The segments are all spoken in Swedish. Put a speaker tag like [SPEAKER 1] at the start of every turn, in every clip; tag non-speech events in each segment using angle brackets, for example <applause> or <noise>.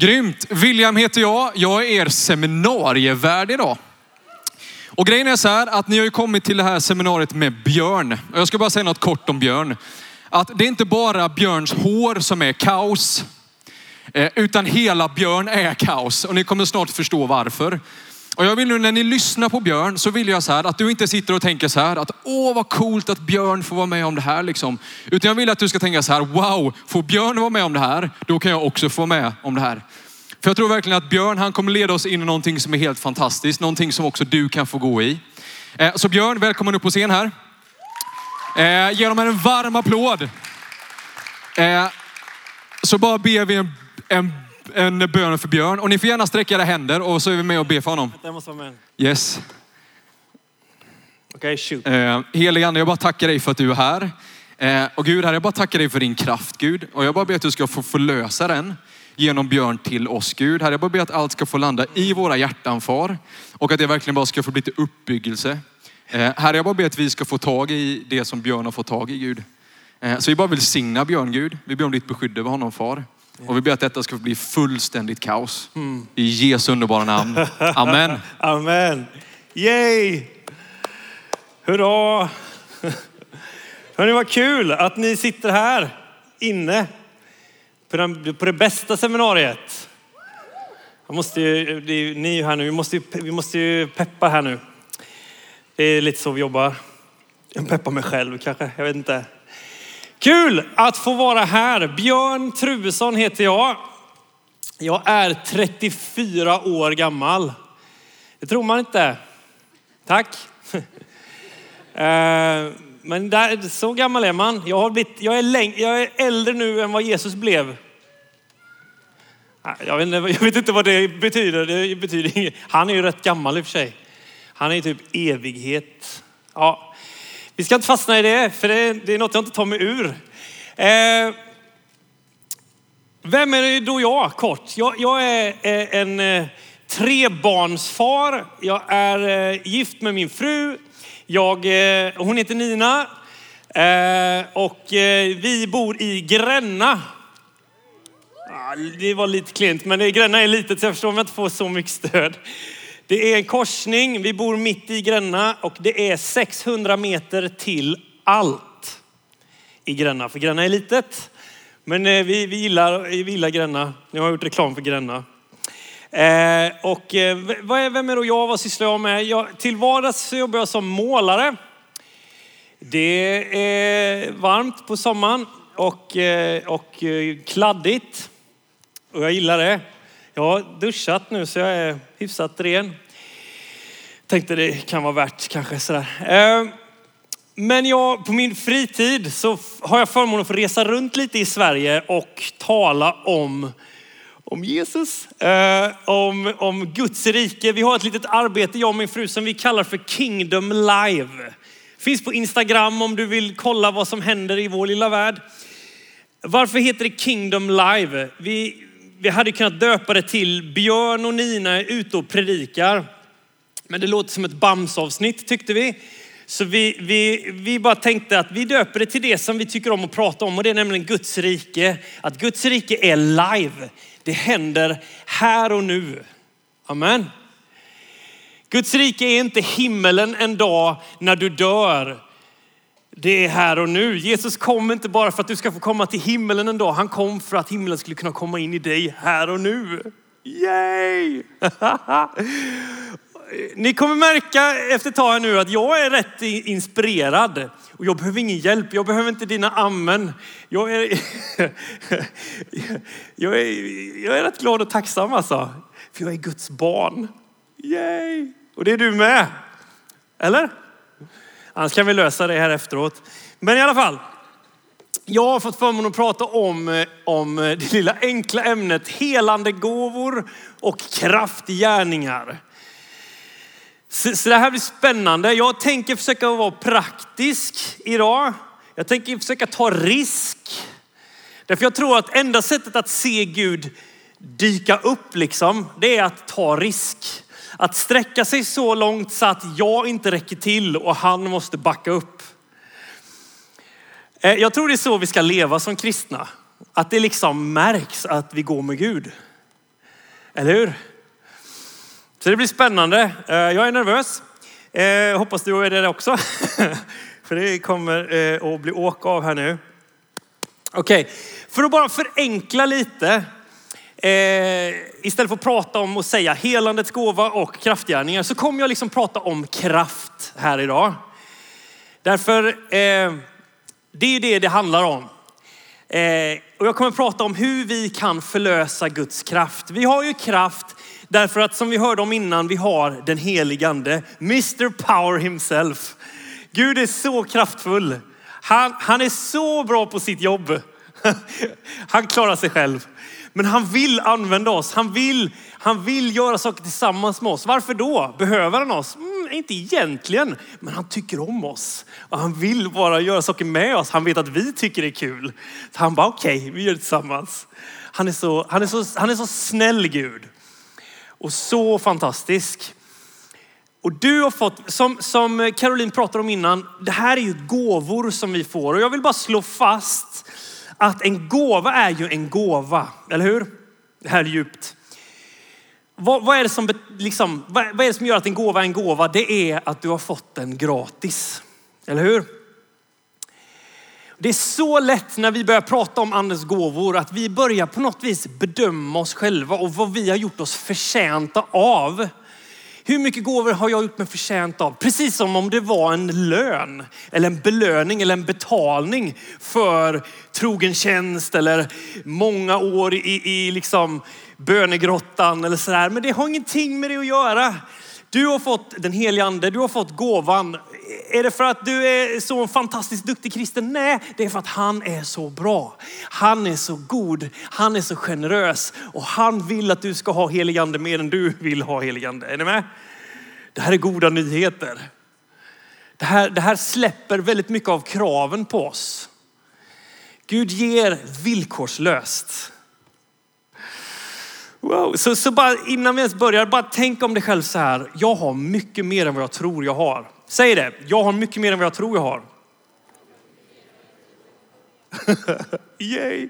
[SPEAKER 1] Grymt. William heter jag. Jag är er seminarievärd idag. Och grejen är så här att ni har ju kommit till det här seminariet med Björn. Och Jag ska bara säga något kort om Björn. Att det är inte bara Björns hår som är kaos. Eh, utan hela Björn är kaos. Och ni kommer snart förstå varför. Och jag vill nu när ni lyssnar på Björn så vill jag så här att du inte sitter och tänker så här att åh vad coolt att Björn får vara med om det här liksom. Utan jag vill att du ska tänka så här, wow, får Björn vara med om det här, då kan jag också få med om det här. För jag tror verkligen att Björn, han kommer leda oss in i någonting som är helt fantastiskt. Någonting som också du kan få gå i. Eh, Så Björn, välkommen upp på scen här. Eh, Ge dem en varm applåd. Eh, Så bara ber vi en, en, en bön för Björn. Och ni får gärna sträcka era händer och så är vi med och ber för honom.
[SPEAKER 2] Jag måste vara med.
[SPEAKER 1] Yes.
[SPEAKER 2] Okej, shoot.
[SPEAKER 1] Eh, Helige Ande, jag bara tackar dig för att du är här. Eh, och Gud, här, jag bara tackar dig för din kraft Gud. Och jag bara ber att du ska få förlösa den genom Björn till oss Gud. Herre, jag bara ber att allt ska få landa i våra hjärtan far. Och att det verkligen bara ska få bli till uppbyggelse. Eh, herre, jag bara ber att vi ska få tag i det som Björn har fått tag i Gud. Eh, så vi bara vill signa Björn Gud. Vi ber om ditt beskydd över honom far. Och vi ber att detta ska bli fullständigt kaos. I Jesu underbara namn. Amen. <laughs>
[SPEAKER 2] Amen. Yay! Hurra! <laughs> Hörni, vad kul att ni sitter här inne på, den, på det bästa seminariet. Jag måste ju, det är, ni är ju här nu, vi måste, ju, vi måste ju peppa här nu. Det är lite så vi jobbar. Jag peppar mig själv kanske, jag vet inte. Kul att få vara här. Björn Truesson heter jag. Jag är 34 år gammal. Det tror man inte. Tack. <laughs> Eh, men där, så gammal är man. Jag, har blivit, jag, är läng, jag är äldre nu än vad Jesus blev. Jag vet, inte, jag vet inte vad det betyder. Det betyder inget. Han är ju rätt gammal i och för sig. Han är ju typ evighet. Ja, vi ska inte fastna i det, för det, det är något jag inte tar mig ur. Eh, vem är det då jag kort? Jag, jag är eh, en trebarnsfar. Jag är eh, gift med min fru. Jag, eh, hon heter Nina eh, och eh, vi bor i Gränna. Ah, Det var lite klent, men Gränna är litet så jag förstår om jag inte får så mycket stöd. Det är en korsning, vi bor mitt i Gränna och det är 600 meter till allt i Gränna. För Gränna är litet. Men eh, vi, vi, gillar, vi gillar Gränna. Nu har jag gjort reklam för Gränna. Eh, och eh, vem är då jag? Vad sysslar jag med? Jag, till vardags så jobbar jag som målare. Det är varmt på sommaren och, eh, och eh, kladdigt. Och jag gillar det. Jag har duschat nu så jag är hyfsat ren. Tänkte det kan vara värt kanske sådär. Ehm, men jag, på min fritid så har jag förmånen att få resa runt lite i Sverige och tala om, om Jesus, eh, om, om Guds rike. Vi har ett litet arbete, jag och min fru, som vi kallar för Kingdom Live. Finns på Instagram om du vill kolla vad som händer i vår lilla värld. Varför heter det Kingdom Live? Vi, vi hade kunnat döpa det till Björn och Nina är ute och predikar. Men det låter som ett Bamsavsnitt tyckte vi. Så vi, vi, vi bara tänkte att vi döper det till det som vi tycker om att prata om och det är nämligen Guds rike. Att Guds rike är live. Det händer här och nu. Amen. Guds rike är inte himmelen en dag när du dör. Det är här och nu. Jesus kom inte bara för att du ska få komma till himmelen en dag. Han kom för att himlen skulle kunna komma in i dig här och nu. Yay! <laughs> Ni kommer märka efter ett tag nu att jag är rätt inspirerad. Och jag behöver ingen hjälp. Jag behöver inte dina amen. Jag är, <laughs> jag är, jag är rätt glad och tacksam alltså. För jag är Guds barn. Yay! Och det är du med. Eller? Annars kan vi lösa det här efteråt. Men i alla fall. Jag har fått förmånen att prata om, eh, om eh, det lilla enkla ämnet helande gåvor och kraftgärningar. Så, så det här blir spännande. Jag tänker försöka vara praktisk idag. Jag tänker försöka ta risk. Därför jag tror att enda sättet att se Gud dyka upp liksom, det är att ta risk. Att sträcka sig så långt så att jag inte räcker till och han måste backa upp. Eh, jag tror det är så vi ska leva som kristna. Att det liksom märks att vi går med Gud. Eller hur? Så det blir spännande. Eh, jag är nervös. Eh, hoppas du är det också. <laughs> För det kommer att bli åka av här nu. Okej, för att bara förenkla lite. Eh, istället för att prata om och säga helandets gåva och kraftgärningar så kommer jag liksom prata om kraft här idag. Därför, eh, det är det det handlar om. Eh, och jag kommer prata om hur vi kan förlösa Guds kraft. Vi har ju kraft därför att som vi hörde om innan, vi har den heligande, Mr Power himself. Gud är så kraftfull. Han, han är så bra på sitt jobb. <laughs> Han klarar sig själv. Men han vill använda oss. Han vill, han vill göra saker tillsammans med oss. Varför då? Behöver han oss? Mm, inte egentligen, men han tycker om oss. Och han vill bara göra saker med oss. Han vet att vi tycker det är kul. Så han bara, okej, okay, vi gör det tillsammans. Han är, så, han, är så, han är så snäll Gud. Och så fantastisk. Och du har fått, som, som Caroline pratade om innan, det här är ju gåvor som vi får. Och jag vill bara slå fast att en gåva är ju en gåva, eller hur? Det här är djupt. Vad, vad, är det som, liksom, vad, vad är det som gör att en gåva är en gåva? Det är att du har fått den gratis. Eller hur? Det är så lätt när vi börjar prata om andens gåvor att vi börjar på något vis bedöma oss själva och vad vi har gjort oss förtjänta av. Hur mycket gåvor har jag gjort mig förtjänt av? Precis som om det var en lön eller en belöning eller en betalning för trogen tjänst eller många år i, i liksom bönegrottan eller sådär. Men det har ingenting med det att göra. Du har fått den helige ande, du har fått gåvan. Är det för att du är så fantastiskt duktig kristen? Nej, det är för att han är så bra. Han är så god, han är så generös och han vill att du ska ha heligande mer än du vill ha heligande. Är ni med? Det här är goda nyheter. Det här, det här släpper väldigt mycket av kraven på oss. Gud ger villkorslöst. Wow. Så, så bara innan vi ens börjar, bara tänk om dig själv så här. Jag har mycket mer än vad jag tror jag har. Säg det. Jag har mycket mer än vad jag tror jag har. <laughs> Yay.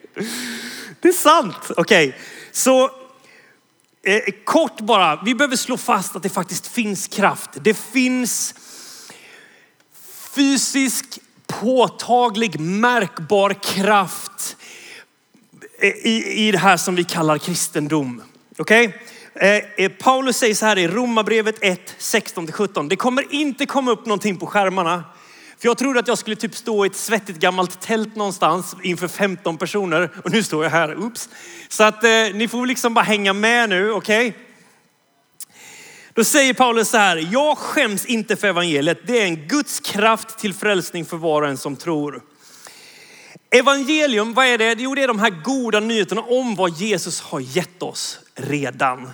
[SPEAKER 2] Det är sant. Okej, okay. så eh, kort bara. Vi behöver slå fast att det faktiskt finns kraft. Det finns fysisk, påtaglig, märkbar kraft eh, i, i det här som vi kallar kristendom. Okej? Okay? Eh, Paulus säger så här i Romarbrevet 1, 16-17. Det kommer inte komma upp någonting på skärmarna. För jag trodde att jag skulle typ stå i ett svettigt gammalt tält någonstans inför 15 personer. Och nu står jag här, oops. Så att eh, ni får liksom bara hänga med nu, okej? Okay? Då säger Paulus så här, jag skäms inte för evangeliet. Det är en Guds kraft till frälsning för var och en som tror. Evangelium, vad är det? Jo, det är de här goda nyheterna om vad Jesus har gett oss redan.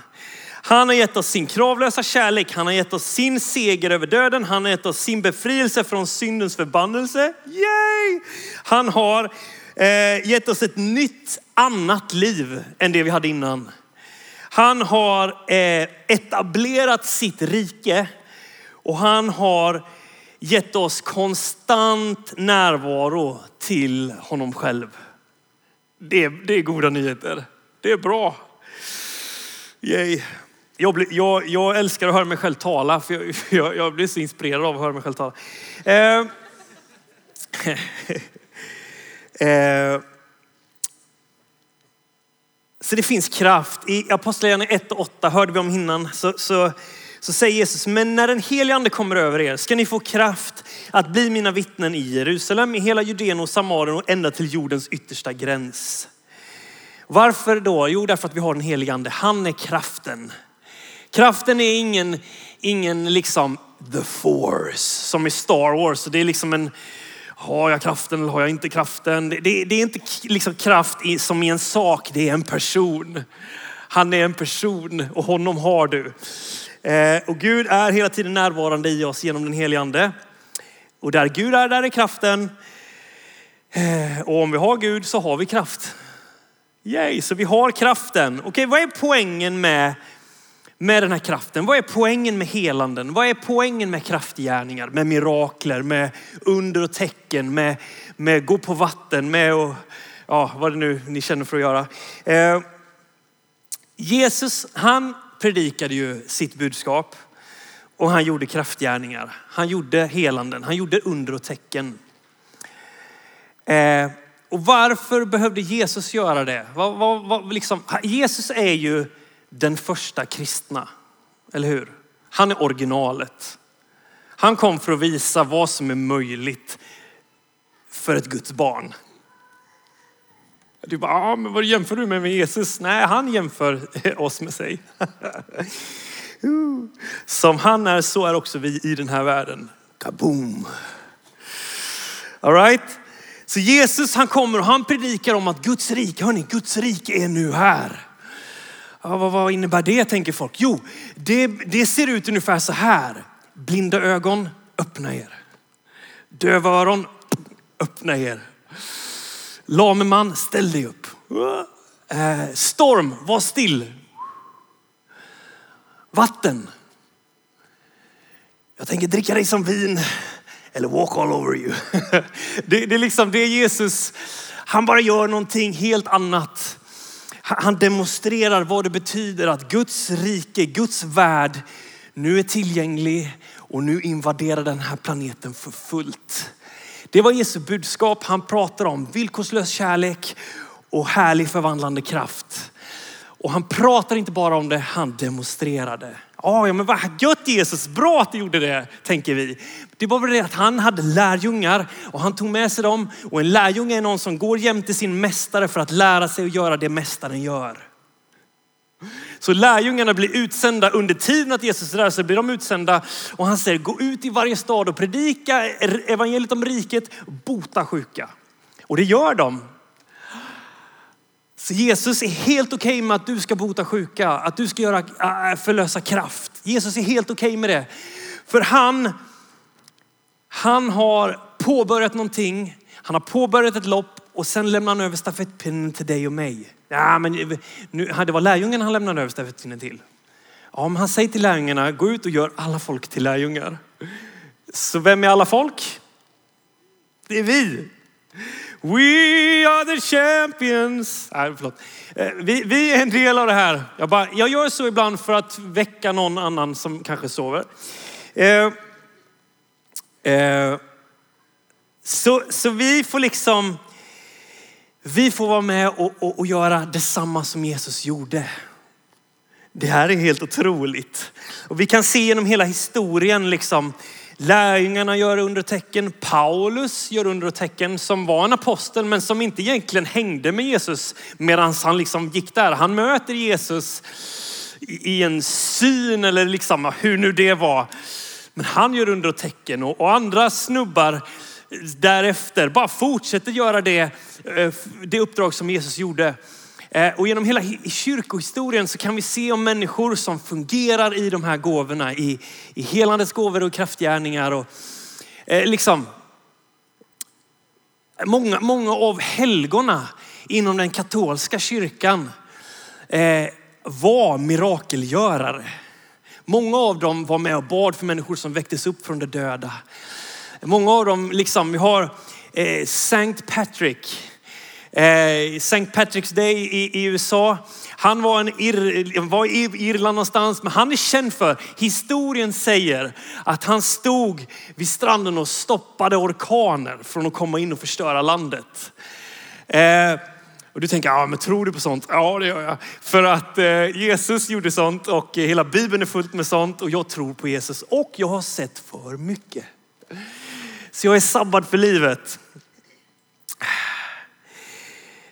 [SPEAKER 2] Han har gett oss sin kravlösa kärlek. Han har gett oss sin seger över döden. Han har gett oss sin befrielse från syndens förbannelse. Yay! Han har eh, gett oss ett nytt annat liv än det vi hade innan. Han har eh, etablerat sitt rike och han har gett oss konstant närvaro till honom själv. Det är, det är goda nyheter. Det är bra. Yay. Jag, blir, jag, jag, älskar att höra mig själv tala, för jag, <laughs> jag, jag blir så inspirerad av att höra mig själv tala. Eh. <laughs> eh. Så det finns kraft. I Apostlagärningarna 1 och 8 hörde vi om innan. Så, så så säger Jesus, men när den helige ande kommer över er ska ni få kraft att bli mina vittnen i Jerusalem, i hela Judeen och Samarien och ända till jordens yttersta gräns. Varför då? Jo, därför att vi har den helige ande. Han är kraften. Kraften är ingen, ingen liksom the force som i Star Wars. Det är liksom en, har jag kraften eller har jag inte kraften? Det, det, det är inte liksom kraft i, som i en sak, det är en person. Han är en person och honom har du. Eh, och Gud är hela tiden närvarande i oss genom den helige ande. Och där Gud är, där är kraften. Eh, och om vi har Gud så har vi kraft. Yay, så vi har kraften. Okej, okay, vad är poängen med, med den här kraften? Vad är poängen med helanden? Vad är poängen med kraftgärningar, med mirakler, med under och tecken, med, med gå på vatten, med och, ja, vad det nu ni känner för att göra. Eh, Jesus, han predikade ju sitt budskap och han gjorde kraftgärningar. Han gjorde helanden, han gjorde under och tecken. Eh, och varför behövde Jesus göra det? Vad, vad, vad, liksom, Jesus är ju den första kristna, eller hur? Han är originalet. Han kom för att visa vad som är möjligt för ett Guds barn. Du bara, ah, men vad jämför du med, med Jesus? Nej, han jämför eh, oss med sig. <laughs> Som han är, så är också vi i den här världen. Kaboom! All right? Så Jesus han kommer och han predikar om att Guds rike, hörni, Guds rike är nu här. Ja, vad, vad innebär det tänker folk? Jo, det, det ser ut ungefär så här. Blinda ögon, öppna er. Döva öron, öppna er. Lame man, ställ dig upp. Eh, storm, var still. Vatten. Jag tänker dricka dig som vin eller walk all over you. <laughs> Det, det är liksom det Jesus, han bara gör någonting helt annat. Han demonstrerar vad det betyder att Guds rike, Guds värld nu är tillgänglig och nu invaderar den här planeten för fullt. Det var Jesu budskap. Han pratar om villkorslös kärlek och härlig förvandlande kraft. Och han pratar inte bara om det, han demonstrerade. Ja, men vad gött Jesus, bra att du gjorde det, tänker vi. Det var väl det att han hade lärjungar och han tog med sig dem. Och en lärjunge är någon som går jämte sin mästare för att lära sig att göra det mästaren gör. Så lärjungarna blir utsända under tiden att Jesus är där, så blir de utsända och han säger gå ut i varje stad och predika evangeliet om riket, bota sjuka. Och det gör de. Så Jesus är helt okej okay med att du ska bota sjuka, att du ska göra, äh, förlösa kraft. Jesus är helt okej okay med det. För han, han har påbörjat någonting. Han har påbörjat ett lopp och sen lämnar han över stafettpinnen till dig och mig. Ja, men nu, det var lärjungen han lämnade över stafettpinnen till. Ja, men han säger till lärjungarna, gå ut och gör alla folk till lärjungar. Så vem är alla folk? Det är vi. We are the champions. Nej, förlåt. Eh, vi, vi är en del av det här. Jag, bara, jag gör så ibland för att väcka någon annan som kanske sover. Eh, eh, så, så vi får liksom, vi får vara med och, och, och göra detsamma som Jesus gjorde. Det här är helt otroligt. Och vi kan se genom hela historien liksom Lärjungarna gör undertecken. Paulus gör undertecken som var en apostel men som inte egentligen hängde med Jesus medan han liksom gick där. Han möter Jesus i en syn eller liksom hur nu det var. Men han gör undertecken och, och andra snubbar därefter bara fortsätter göra det, eh, det uppdrag som Jesus gjorde. Eh, och genom hela kyrkohistorien så kan vi se om människor som fungerar i de här gåvorna, i, i helandets gåvor och kraftgärningar. Och, eh, liksom, många, många av helgona inom den katolska kyrkan eh, var mirakelgörare. Många av dem var med och bad för människor som väcktes upp från de döda. Många av dem, liksom, vi har eh, Saint Patrick Eh, St. Patrick's Day i, i, USA. Han var, en Ir, var i Irland någonstans, men han är känd för, historien säger att han stod vid stranden och stoppade orkaner från att komma in och förstöra landet. Eh, och du tänker, ja men tror du på sånt? Ja det gör jag. För att eh, Jesus gjorde sånt och hela Bibeln är fullt med sånt och jag tror på Jesus och jag har sett för mycket. Så jag är sabbad för livet.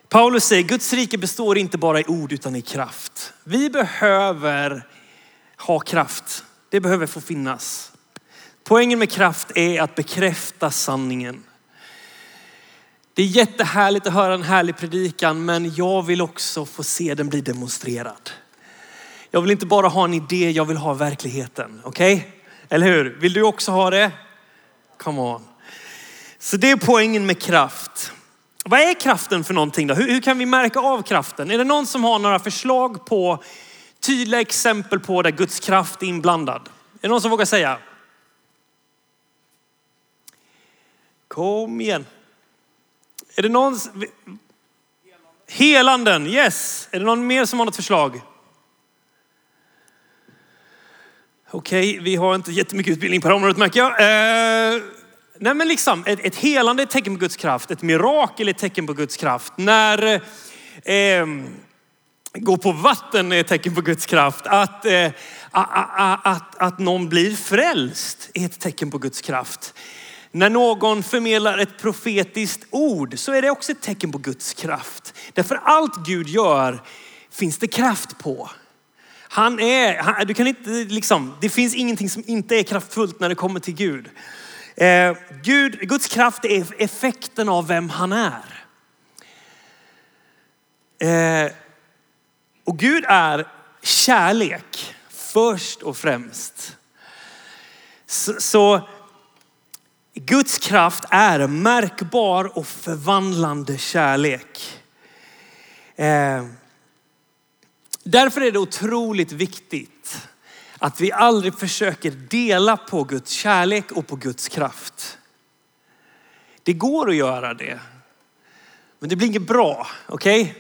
[SPEAKER 2] Paulus säger Guds rike består inte bara i ord utan i kraft. Vi behöver ha kraft. Det behöver få finnas. Poängen med kraft är att bekräfta sanningen. Det är jättehärligt att höra en härlig predikan, men jag vill också få se den bli demonstrerad. Jag vill inte bara ha en idé, jag vill ha verkligheten. Okej? Okay? Eller hur? Vill du också ha det? Come on. Så det är poängen med kraft. Vad är kraften för någonting då? Hur, hur, kan vi märka av kraften? Är det någon som har några förslag på tydliga exempel på där Guds kraft är inblandad? Är det någon som vågar säga? Kom igen. Är det någon? Helanden, Helanden yes. Är det någon mer som har något förslag? Okej, okay, vi har inte jättemycket utbildning på det här området märker jag. Eh nej men liksom, ett, ett helande är ett tecken på Guds kraft. Ett mirakel är ett tecken på Guds kraft. När eh, gå på vatten är ett tecken på Guds kraft. Att, eh, att, att, att någon blir frälst är ett tecken på Guds kraft. När någon förmedlar ett profetiskt ord så är det också ett tecken på Guds kraft. Därför allt Gud gör finns det kraft på. Han är, han, du kan inte liksom, det finns ingenting som inte är kraftfullt när det kommer till Gud. Eh, Gud Guds kraft är effekten av vem han är. Eh, och Gud är kärlek först och främst. Så, så Guds kraft är märkbar och förvandlande kärlek. Eh, därför är det otroligt viktigt att vi aldrig försöker dela på Guds kärlek och på Guds kraft. Det går att göra det, men det blir inget bra. Okej? Okay?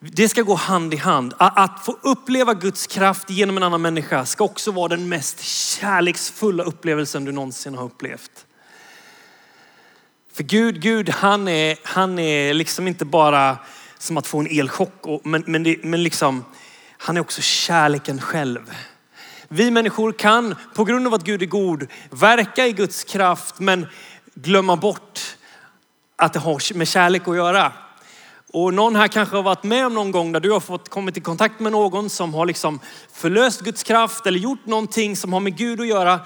[SPEAKER 2] Det ska gå hand i hand. Att få uppleva Guds kraft genom en annan människa ska också vara den mest kärleksfulla upplevelsen du någonsin har upplevt. För Gud, Gud han, är, han är liksom inte bara som att få en elchock, men, men, det, men liksom, han är också kärleken själv. Vi människor kan på grund av att Gud är god verka i Guds kraft men glömma bort att det har med kärlek att göra. Och någon här kanske har varit med om någon gång där du har fått kommit i kontakt med någon som har liksom förlöst Guds kraft eller gjort någonting som har med Gud att göra.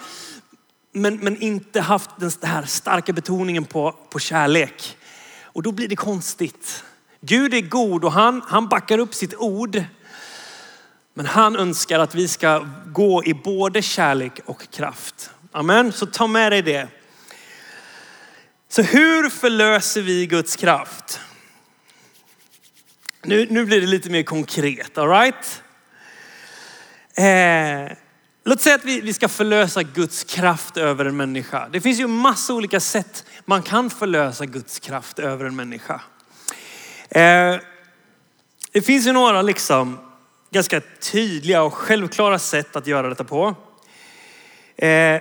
[SPEAKER 2] Men, men inte haft den här starka betoningen på, på kärlek. Och då blir det konstigt. Gud är god och han, han backar upp sitt ord. Men han önskar att vi ska gå i både kärlek och kraft. Amen, så ta med dig det. Så hur förlöser vi Guds kraft? Nu, nu blir det lite mer konkret, all right? Eh, låt säga att vi, vi ska förlösa Guds kraft över en människa. Det finns ju massa olika sätt man kan förlösa Guds kraft över en människa. Eh, det finns ju några liksom ganska tydliga och självklara sätt att göra detta på. Eh,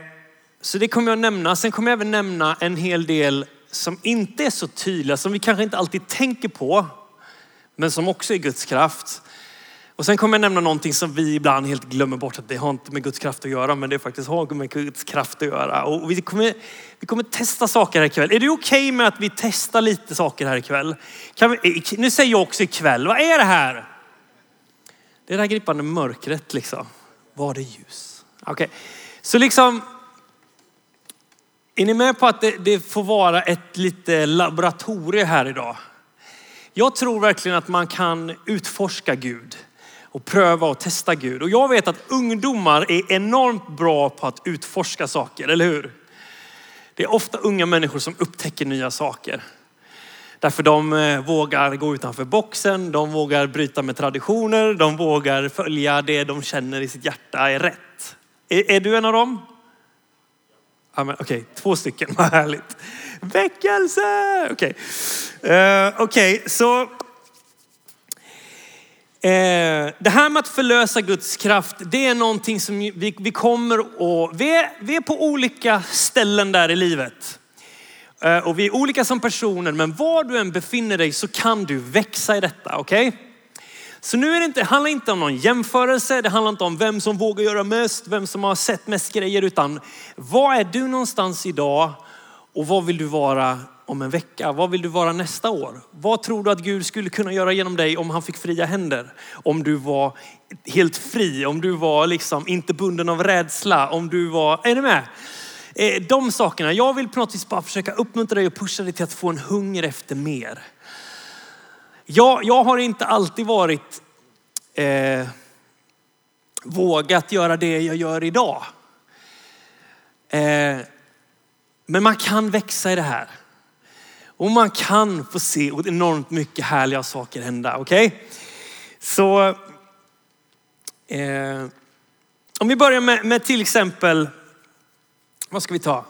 [SPEAKER 2] så det kommer jag nämna. Sen kommer jag även nämna en hel del som inte är så tydliga, som vi kanske inte alltid tänker på men som också är Guds kraft. Och sen kommer jag nämna någonting som vi ibland helt glömmer bort att det har inte med Guds kraft att göra, men det faktiskt har med Guds kraft att göra. Och vi kommer, vi kommer testa saker här ikväll. Är det okej okay med att vi testar lite saker här ikväll? Kan vi, nu säger jag också ikväll, vad är det här? Det där gripande mörkret liksom. Var det ljus? Okej, okay. så liksom, är ni med på att det, det får vara ett lite laboratorium här idag? Jag tror verkligen att man kan utforska Gud och pröva och testa Gud. Och jag vet att ungdomar är enormt bra på att utforska saker, eller hur? Det är ofta unga människor som upptäcker nya saker. Därför de eh, vågar gå utanför boxen, de vågar bryta med traditioner, de vågar följa det de känner i sitt hjärta är rätt. Är, är du en av dem? Okej, okay, två stycken, <laughs> vad härligt. Väckelse! Okej, eh, okay. uh, okay, så uh, det här med att förlösa Guds kraft, det är någonting som vi, vi kommer att, vi är, vi är på olika ställen där i livet. Eh, och vi är olika som personer, men var du än befinner dig så kan du växa i detta, okej? Okay? Så nu är det inte, det handlar inte om någon jämförelse, det handlar inte om vem som vågar göra mest, vem som har sett mest grejer, utan var är du någonstans idag och vad vill du vara om en vecka? Vad vill du vara nästa år? Vad tror du att Gud skulle kunna göra genom dig om han fick fria händer? Om du var helt fri, om du var liksom inte bunden av rädsla, om du var, är ni med? Eh, de sakerna. Jag vill på något vis bara försöka uppmuntra dig och pusha dig till att få en hunger efter mer. Jag, jag har inte alltid varit eh, vågat göra det jag gör idag. Eh, men man kan växa i det här. Och man kan få se enormt mycket härliga saker hända. Okej? Okay? Så eh, om vi börjar med, med, till exempel, vad ska vi ta?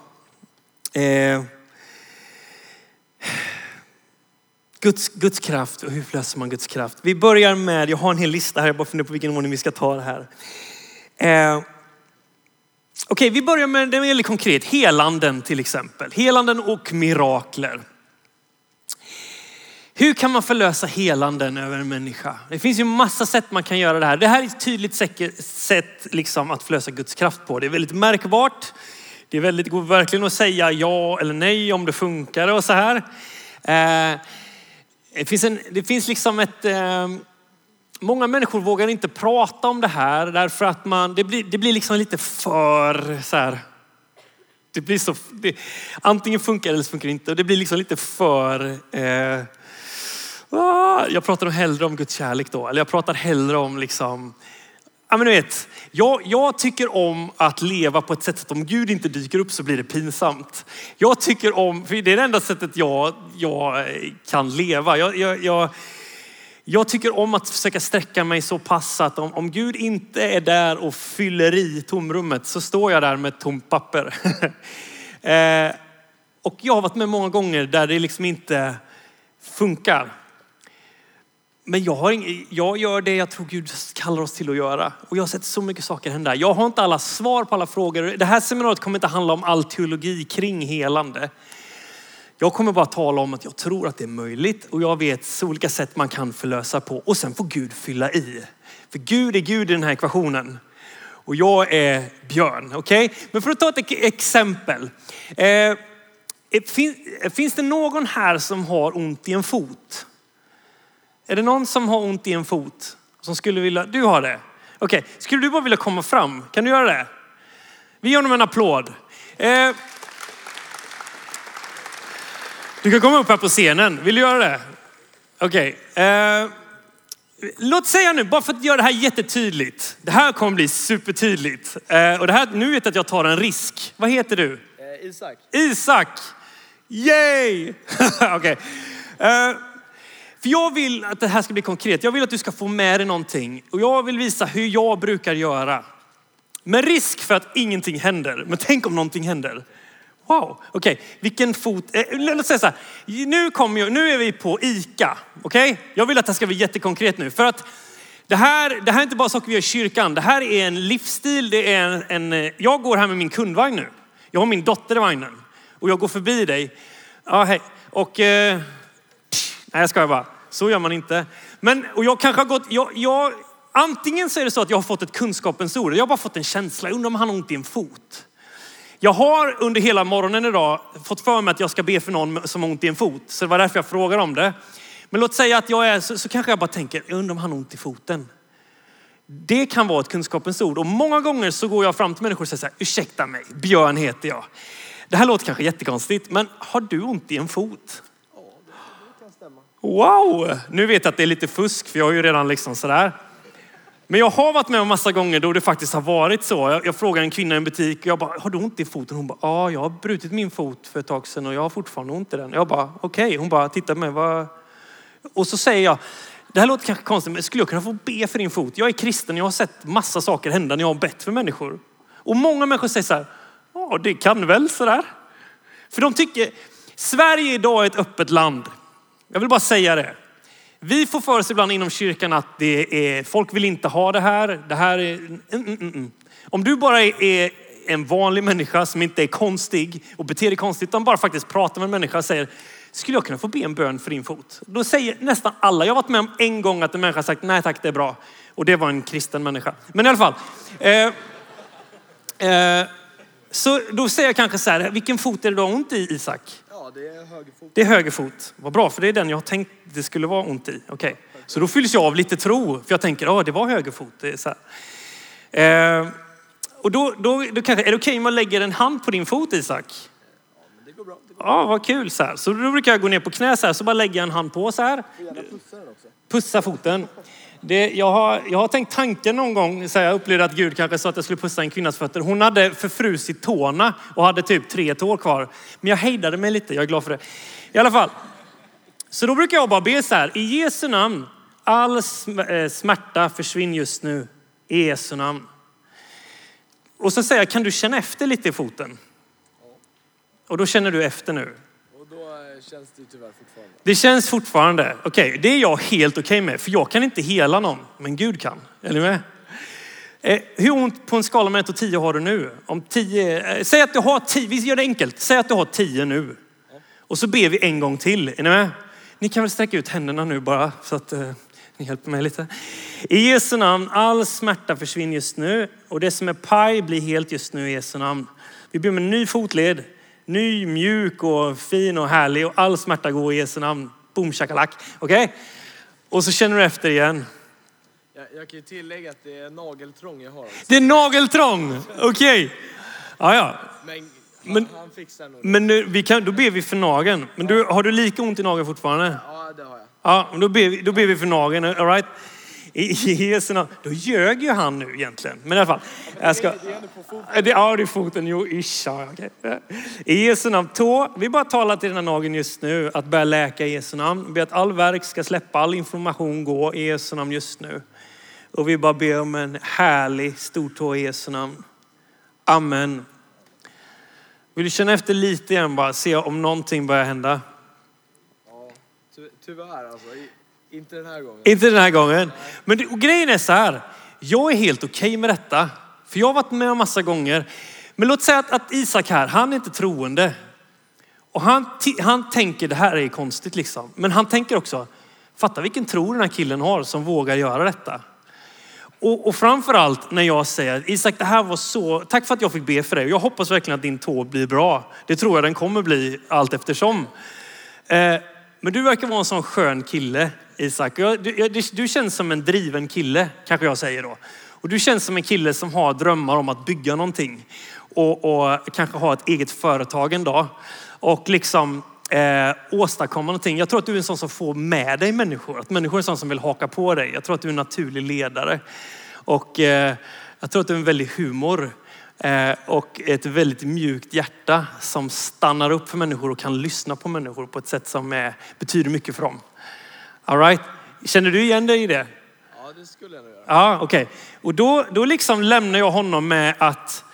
[SPEAKER 2] Eh, Guds, Guds kraft och hur löser man Guds kraft? Vi börjar med, jag har en hel lista här, jag bara funderar på vilken ordning vi ska ta det här. Eh, Okej, vi börjar med det väldigt konkret. Helanden till exempel. Helanden och mirakler. Hur kan man förlösa helanden över en människa? Det finns ju massa sätt man kan göra det här. Det här är ett tydligt sätt liksom, att förlösa Guds kraft på. Det är väldigt märkbart. Det är väldigt, går verkligen att säga ja eller nej om det funkar och så här. Eh, det, finns en, det finns liksom ett... Eh, många människor vågar inte prata om det här därför att man, det, blir, det blir liksom lite för så här. Det blir så, det, antingen funkar det eller så funkar det inte. Och det blir liksom lite för... Eh, ah, jag pratar hellre om Guds kärlek då. Eller jag pratar hellre om liksom Ja, men du vet, jag, jag, tycker om att leva på ett sätt att om Gud inte dyker upp så blir det pinsamt. Jag tycker om, för det är det enda sättet jag, jag eh, kan leva. Jag, jag, jag, jag tycker om att försöka sträcka mig så pass att om, om Gud inte är där och fyller i tomrummet så står jag där med ett tomt papper. <laughs> eh, och jag har varit med många gånger där det liksom inte funkar. Men jag, har ing, jag gör det jag tror Gud kallar oss till att göra. Och jag har sett så mycket saker hända. Jag har inte alla svar på alla frågor. Det här seminariet kommer inte handla om all teologi kring helande. Jag kommer bara tala om att jag tror att det är möjligt och jag vet så olika sätt man kan förlösa på. Och sen får Gud fylla i. För Gud är Gud i den här ekvationen. Och jag är björn. Okej? Okay? Men för att ta ett exempel. Eh, finns det någon här som har ont i en fot? Är det någon som har ont i en fot? Som skulle vilja, du har det? Okej, okay. skulle du bara vilja komma fram? Kan du göra det? Vi ger honom en applåd. Eh, du kan komma upp här på scenen. Vill du göra det? Okej. Okay. Eh, låt säga nu, bara för att göra det här jättetydligt. Det här kommer bli supertydligt. Eh, och det här, nu vet jag att jag tar en risk. Vad heter du?
[SPEAKER 3] Eh, Isak.
[SPEAKER 2] Isak! Yay! <laughs> Okej. Okay. För jag vill att det här ska bli konkret. Jag vill att du ska få med dig någonting. Och jag vill visa hur jag brukar göra. Med risk för att ingenting händer. Men tänk om någonting händer. Wow, okej, okay. vilken fot. Eh, låt säga så här. Nu, kommer jag, nu är vi på ICA. Okej, okay? jag vill att det ska bli jättekonkret nu. För att det här, det här är inte bara saker vi gör i kyrkan. Det här är en livsstil. Det är en, en, eh, jag går här med min kundvagn nu. Jag har min dotter i vagnen. Och jag går förbi dig. Ja, hej. Och... Eh, nej, jag skojar bara. Så gör man inte. Men, och jag kanske har gått, jag, jag, antingen så är det så att jag har fått ett kunskapens ord. Jag har bara fått en känsla. Jag undrar om han har ont i en fot. Jag har under hela morgonen idag fått för mig att jag ska be för någon som har ont i en fot. Så det var därför jag frågade om det. Men låt säga att jag är, så, så kanske jag bara tänker, jag undrar om han har ont i foten. Det kan vara ett kunskapens ord. Och många gånger så går jag fram till människor och säger så här, ursäkta mig, Björn heter jag. Det här låter kanske jättekonstigt, men har du ont i en fot? Wow, nu vet jag att det är lite fusk för jag har ju redan liksom sådär. Men jag har varit med om massa gånger då det faktiskt har varit så. Jag, jag frågar en kvinna i en butik och jag bara, har du ont i foten? Hon bara, ja, jag har brutit min fot för ett tag sedan och jag har fortfarande ont i den. Jag bara, okej. Okay. Hon bara, titta på mig. Vad... Och så säger jag, det här låter kanske konstigt, men skulle jag kunna få be för din fot? Jag är kristen, jag har sett massa saker hända när jag har bett för människor. Och många människor säger så här, ja det kan väl sådär. För de tycker, Sverige idag är ett öppet land. Jag vill bara säga det. Vi får för oss ibland inom kyrkan att det är, folk vill inte ha det här. Det här är, mm, mm, mm. mm. Om du bara är en vanlig människa som inte är konstig och beter dig konstigt, utan bara faktiskt pratar med en människa och säger, skulle jag kunna få be en bön för din fot? Då säger nästan alla, jag har varit med om en gång att en människa sagt, nej tack det är bra. Och det var en kristen människa. Men i alla fall. Eh, eh, så då säger jag kanske så här, vilken fot är det du har ont i Isak?
[SPEAKER 3] Det är höger fot.
[SPEAKER 2] Det är höger fot. Vad bra, för det är den jag tänkt det skulle vara ont i. Okej, okay. så då fylls jag av lite tro. För jag tänker, ja det var höger fot. Det är så eh, och då, då, då kanske, är det okej okay om jag lägger en hand på din fot Isak?
[SPEAKER 3] Ja, det går bra. Det går
[SPEAKER 2] bra. Ja, vad kul. Så, här. så då brukar jag gå ner på knä så här, så bara lägger jag en hand på så här.
[SPEAKER 3] Pussa
[SPEAKER 2] foten. Det, jag, har, jag har tänkt tanken någon gång, så jag upplevde att Gud kanske sa att jag skulle pussa en kvinnas fötter. Hon hade förfrusit tårna och hade typ tre tår kvar. Men jag hejdade mig lite, jag är glad för det. I alla fall. Så då brukar jag bara be så här, i Jesu namn, all eh, smärta försvinn just nu. I Jesu namn. Och så säger jag, kan du känna efter lite i foten? Och då känner du efter nu.
[SPEAKER 3] Känns det tyvärr fortfarande.
[SPEAKER 2] Det känns fortfarande. Okej, okay, det är jag helt okej okay med. För jag kan inte hela någon, men Gud kan. Är ni med? Eh, hur ont på en skala mellan 1 och 10 har du nu? Om 10, eh, säg att du har 10, vi gör det enkelt. Säg att du har 10 nu. Och så ber vi en gång till. Är ni med? Ni kan väl sträcka ut händerna nu bara så att eh, ni hjälper mig lite. I Jesu namn, all smärta försvinner just nu och det som är paj blir helt just nu i Jesu namn. Vi ber om en ny fotled, ny, mjuk och fin och härlig och all smärta går i Jesu namn. Boom shakalak. Okej? Och så känner du efter igen.
[SPEAKER 3] Jag, jag kan ju tillägga att det är nageltrång jag har. Alltså.
[SPEAKER 2] Det är nageltrång. Okej. Ja, ja.
[SPEAKER 3] Men,
[SPEAKER 2] Men-
[SPEAKER 3] han, fixar nog.
[SPEAKER 2] Men nu, vi kan, då ber vi för nageln. Men du, har du lika ont i nageln fortfarande?
[SPEAKER 3] Ja, det har jag.
[SPEAKER 2] Ja, då ber vi, då ber vi för nageln. All right? I, Jesu namn. Då ljög ju han nu egentligen. Men i alla fall. Jag ska,
[SPEAKER 3] Det är ändå på foten.
[SPEAKER 2] ja, det är foten. Jo, ish. Okay. I Jesu namn. Tå. Vi bara talar till den här nageln just nu. Att börja läka i Jesu namn. Vi ber att all verk ska släppa, all information gå i Jesu namn just nu. Och vi bara ber om en härlig stortå i Jesu namn. Amen. Vill du känna efter lite igen bara, se om någonting börjar hända?
[SPEAKER 3] Ja, ty, tyvärr alltså. Inte den här gången.
[SPEAKER 2] Inte den här gången. Men det, grejen är så här. Jag är helt okej med detta. För jag har varit med massa gånger. Men låt säga att, att Isak här, han är inte troende. Och han, han tänker det här är konstigt liksom. Men han tänker också, fatta vilken tro den här killen har som vågar göra detta. Och, och framförallt när jag säger, Isak det här var så, tack för att jag fick be för dig. Jag hoppas verkligen att din tå blir bra. Det tror jag den kommer bli allt eftersom. Eh, men du verkar vara en sån skön kille, Isak. Du, du, du känns som en driven kille, kanske jag säger då. Och du känns som en kille som har drömmar om att bygga någonting. Och, och kanske ha ett eget företag en dag. Och liksom eh, åstadkomma någonting. Jag tror att du är en sån som får med dig människor. Att människor är en sån som vill haka på dig. Jag tror att du är en naturlig ledare. Och eh, jag tror att du är en väldig humor. Eh, och ett väldigt mjukt hjärta som stannar upp för människor och kan lyssna på människor på ett sätt som eh, betyder mycket för dem. All right? Känner du igen dig i det?
[SPEAKER 3] Ja, det skulle jag nog göra.
[SPEAKER 2] Ja, okej. Och då, då liksom lämnar jag honom med att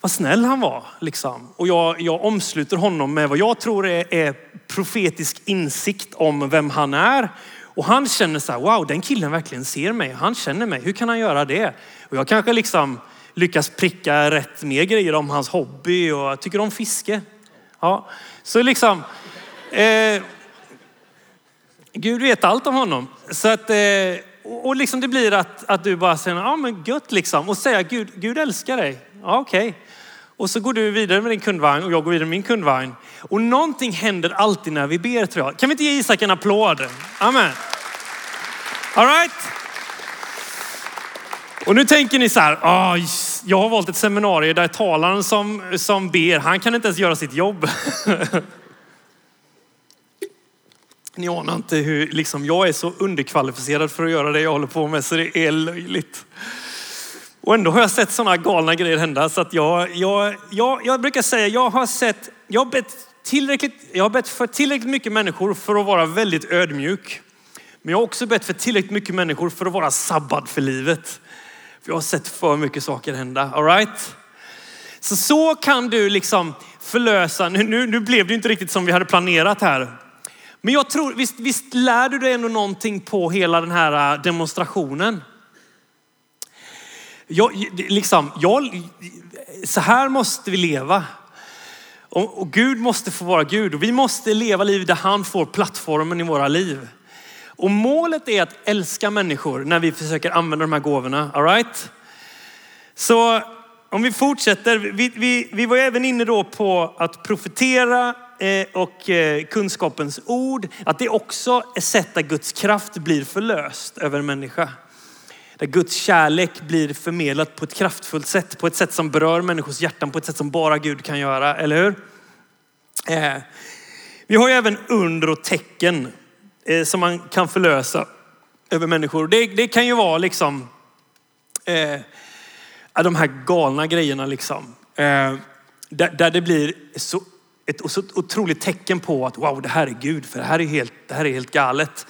[SPEAKER 2] vad snäll han var. Liksom. Och jag, jag omsluter honom med vad jag tror är, är profetisk insikt om vem han är. Och han känner så här, wow, den killen verkligen ser mig. Han känner mig. Hur kan han göra det? Och jag kanske liksom lyckas pricka rätt mer grejer om hans hobby och jag tycker om fiske. Ja, så liksom. Eh, Gud vet allt om honom. Så att, eh, och liksom det blir att, att du bara säger, ja men gött liksom. Och säga, Gud, Gud älskar dig. Ja okej. Och så går du vidare med din kundvagn och jag går vidare med min kundvagn. Och någonting händer alltid när vi ber tror jag. Kan vi inte ge Isak en applåd? Amen. All right. Och nu tänker ni så här, oh, jag har valt ett seminarium där talaren som, som ber, han kan inte ens göra sitt jobb. <laughs> Ni anar inte hur liksom, jag är så underkvalificerad för att göra det jag håller på med så det är löjligt. Och ändå har jag sett sådana galna grejer hända så att jag, jag, jag, jag brukar säga, jag har sett, jag har bett tillräckligt, jag har bett för tillräckligt mycket människor för att vara väldigt ödmjuk. Men jag har också bett för tillräckligt mycket människor för att vara sabbad för livet. För jag har sett för mycket saker hända. Alright? Så så kan du liksom förlösa, nu, nu, nu blev det inte riktigt som vi hade planerat här. Men jag tror, visst, visst lär du dig ändå någonting på hela den här äh, demonstrationen? Jag, liksom, jag, så här måste vi leva. Och, och Gud måste få vara Gud och vi måste leva liv där han får plattformen i våra liv. Och målet är att älska människor när vi försöker använda de här gåvorna. All right? Så om vi fortsätter. Vi, vi, vi var ju även inne då på att profetera Eh, och eh, kunskapens ord. Att det också är sätt där Guds kraft blir förlöst över en människa. Där Guds kärlek blir förmedlat på ett kraftfullt sätt. På ett sätt som berör människors hjärtan. På ett sätt som bara Gud kan göra. Eller hur? Eh, vi har ju även under och tecken som man kan förlösa över människor. Det, det kan ju vara liksom eh, de här galna grejerna liksom. Eh, där, där det blir så, ett så otroligt tecken på att wow, det här är Gud, för det här är helt, det här är helt galet.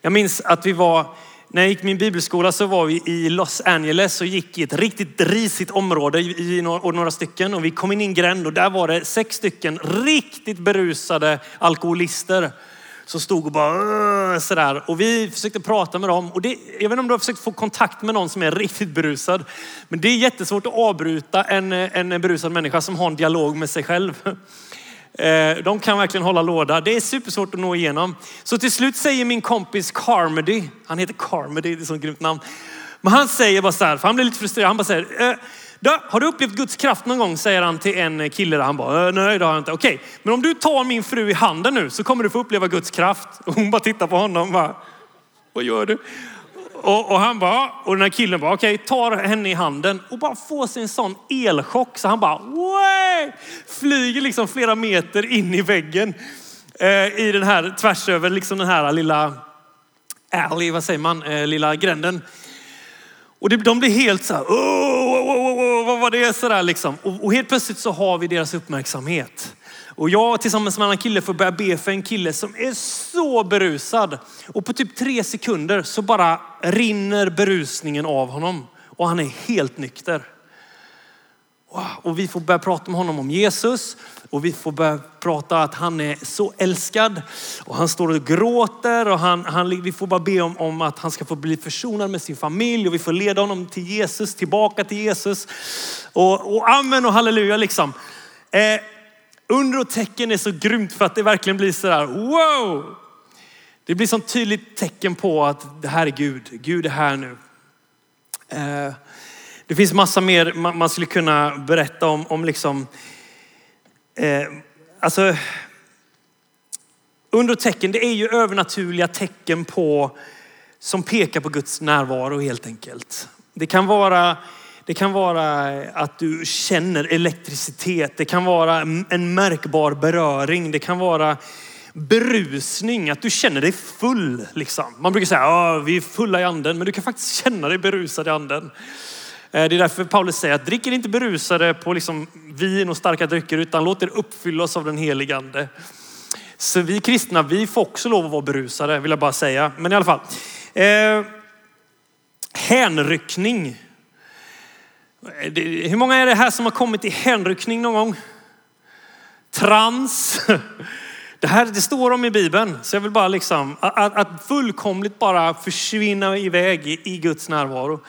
[SPEAKER 2] Jag minns att vi var, när jag gick min bibelskola så var vi i Los Angeles och gick i ett riktigt risigt område i, några, och några stycken. Och vi kom in i en gränd och där var det sex stycken riktigt berusade alkoholister. som stod och bara sådär. Och vi försökte prata med dem. Och det, jag vet inte om du har försökt få kontakt med någon som är riktigt berusad. Men det är jättesvårt att avbryta en, en berusad människa som har en dialog med sig själv. Eh, de kan verkligen hålla låda. Det är supersvårt att nå igenom. Så till slut säger min kompis Carmody, han heter Carmody, det är ett sånt grymt namn. Men han säger bara så här, för han blir lite frustrerad. Han bara säger, eh, har du upplevt Guds kraft någon gång? Säger han till en kille där. Han bara, eh, nej det har jag inte. Okej, men om du tar min fru i handen nu så kommer du få uppleva Guds kraft. Och hon bara tittar på honom och bara, vad gör du? Och, och han bara, och den här killen bara, okej, tar henne i handen och bara får sig en sån elchock så han bara, Way! flyger liksom flera meter in i väggen eh, i den här, tvärs över liksom den här lilla alley, vad säger man, eh, lilla gränden. Och de blir helt så här, oh, oh, oh, vad var det så där liksom? Och, och helt plötsligt så har vi deras uppmärksamhet. Och jag tillsammans med en annan kille får börja be för en kille som är så berusad. Och på typ tre sekunder så bara rinner berusningen av honom. Och han är helt nykter. Wow. Och vi får börja prata med honom om Jesus. Och vi får börja prata att han är så älskad. Och han står och gråter. Och han, han, vi får bara be om, om att han ska få bli försonad med sin familj. Och vi får leda honom till Jesus, tillbaka till Jesus. Och, och amen och halleluja liksom. Eh, under och tecken är så grymt för att det verkligen blir så där wow. Det blir som tydligt tecken på att det här är Gud. Gud är här nu. Eh, det finns massa mer man skulle kunna berätta om, om liksom, eh, alltså, under tecken, det är ju övernaturliga tecken på, som pekar på Guds närvaro helt enkelt. Det kan vara, det kan vara att du känner elektricitet. Det kan vara en märkbar beröring. Det kan vara berusning, att du känner dig full. Liksom. Man brukar säga att vi är fulla i anden, men du kan faktiskt känna dig berusad i anden. Eh, det är därför Paulus säger att dricker inte berusade på liksom vin och starka drycker utan låt er uppfyllas av den helige ande. Så vi kristna, vi får också lov att vara berusade vill jag bara säga. Men i alla fall. Eh, hänryckning. Eh, hur många är det här som har kommit i hänryckning någon gång? Trans. <laughs> Det här det står om i Bibeln. Så jag vill bara liksom, att, att fullkomligt bara försvinna iväg i, i Guds närvaro.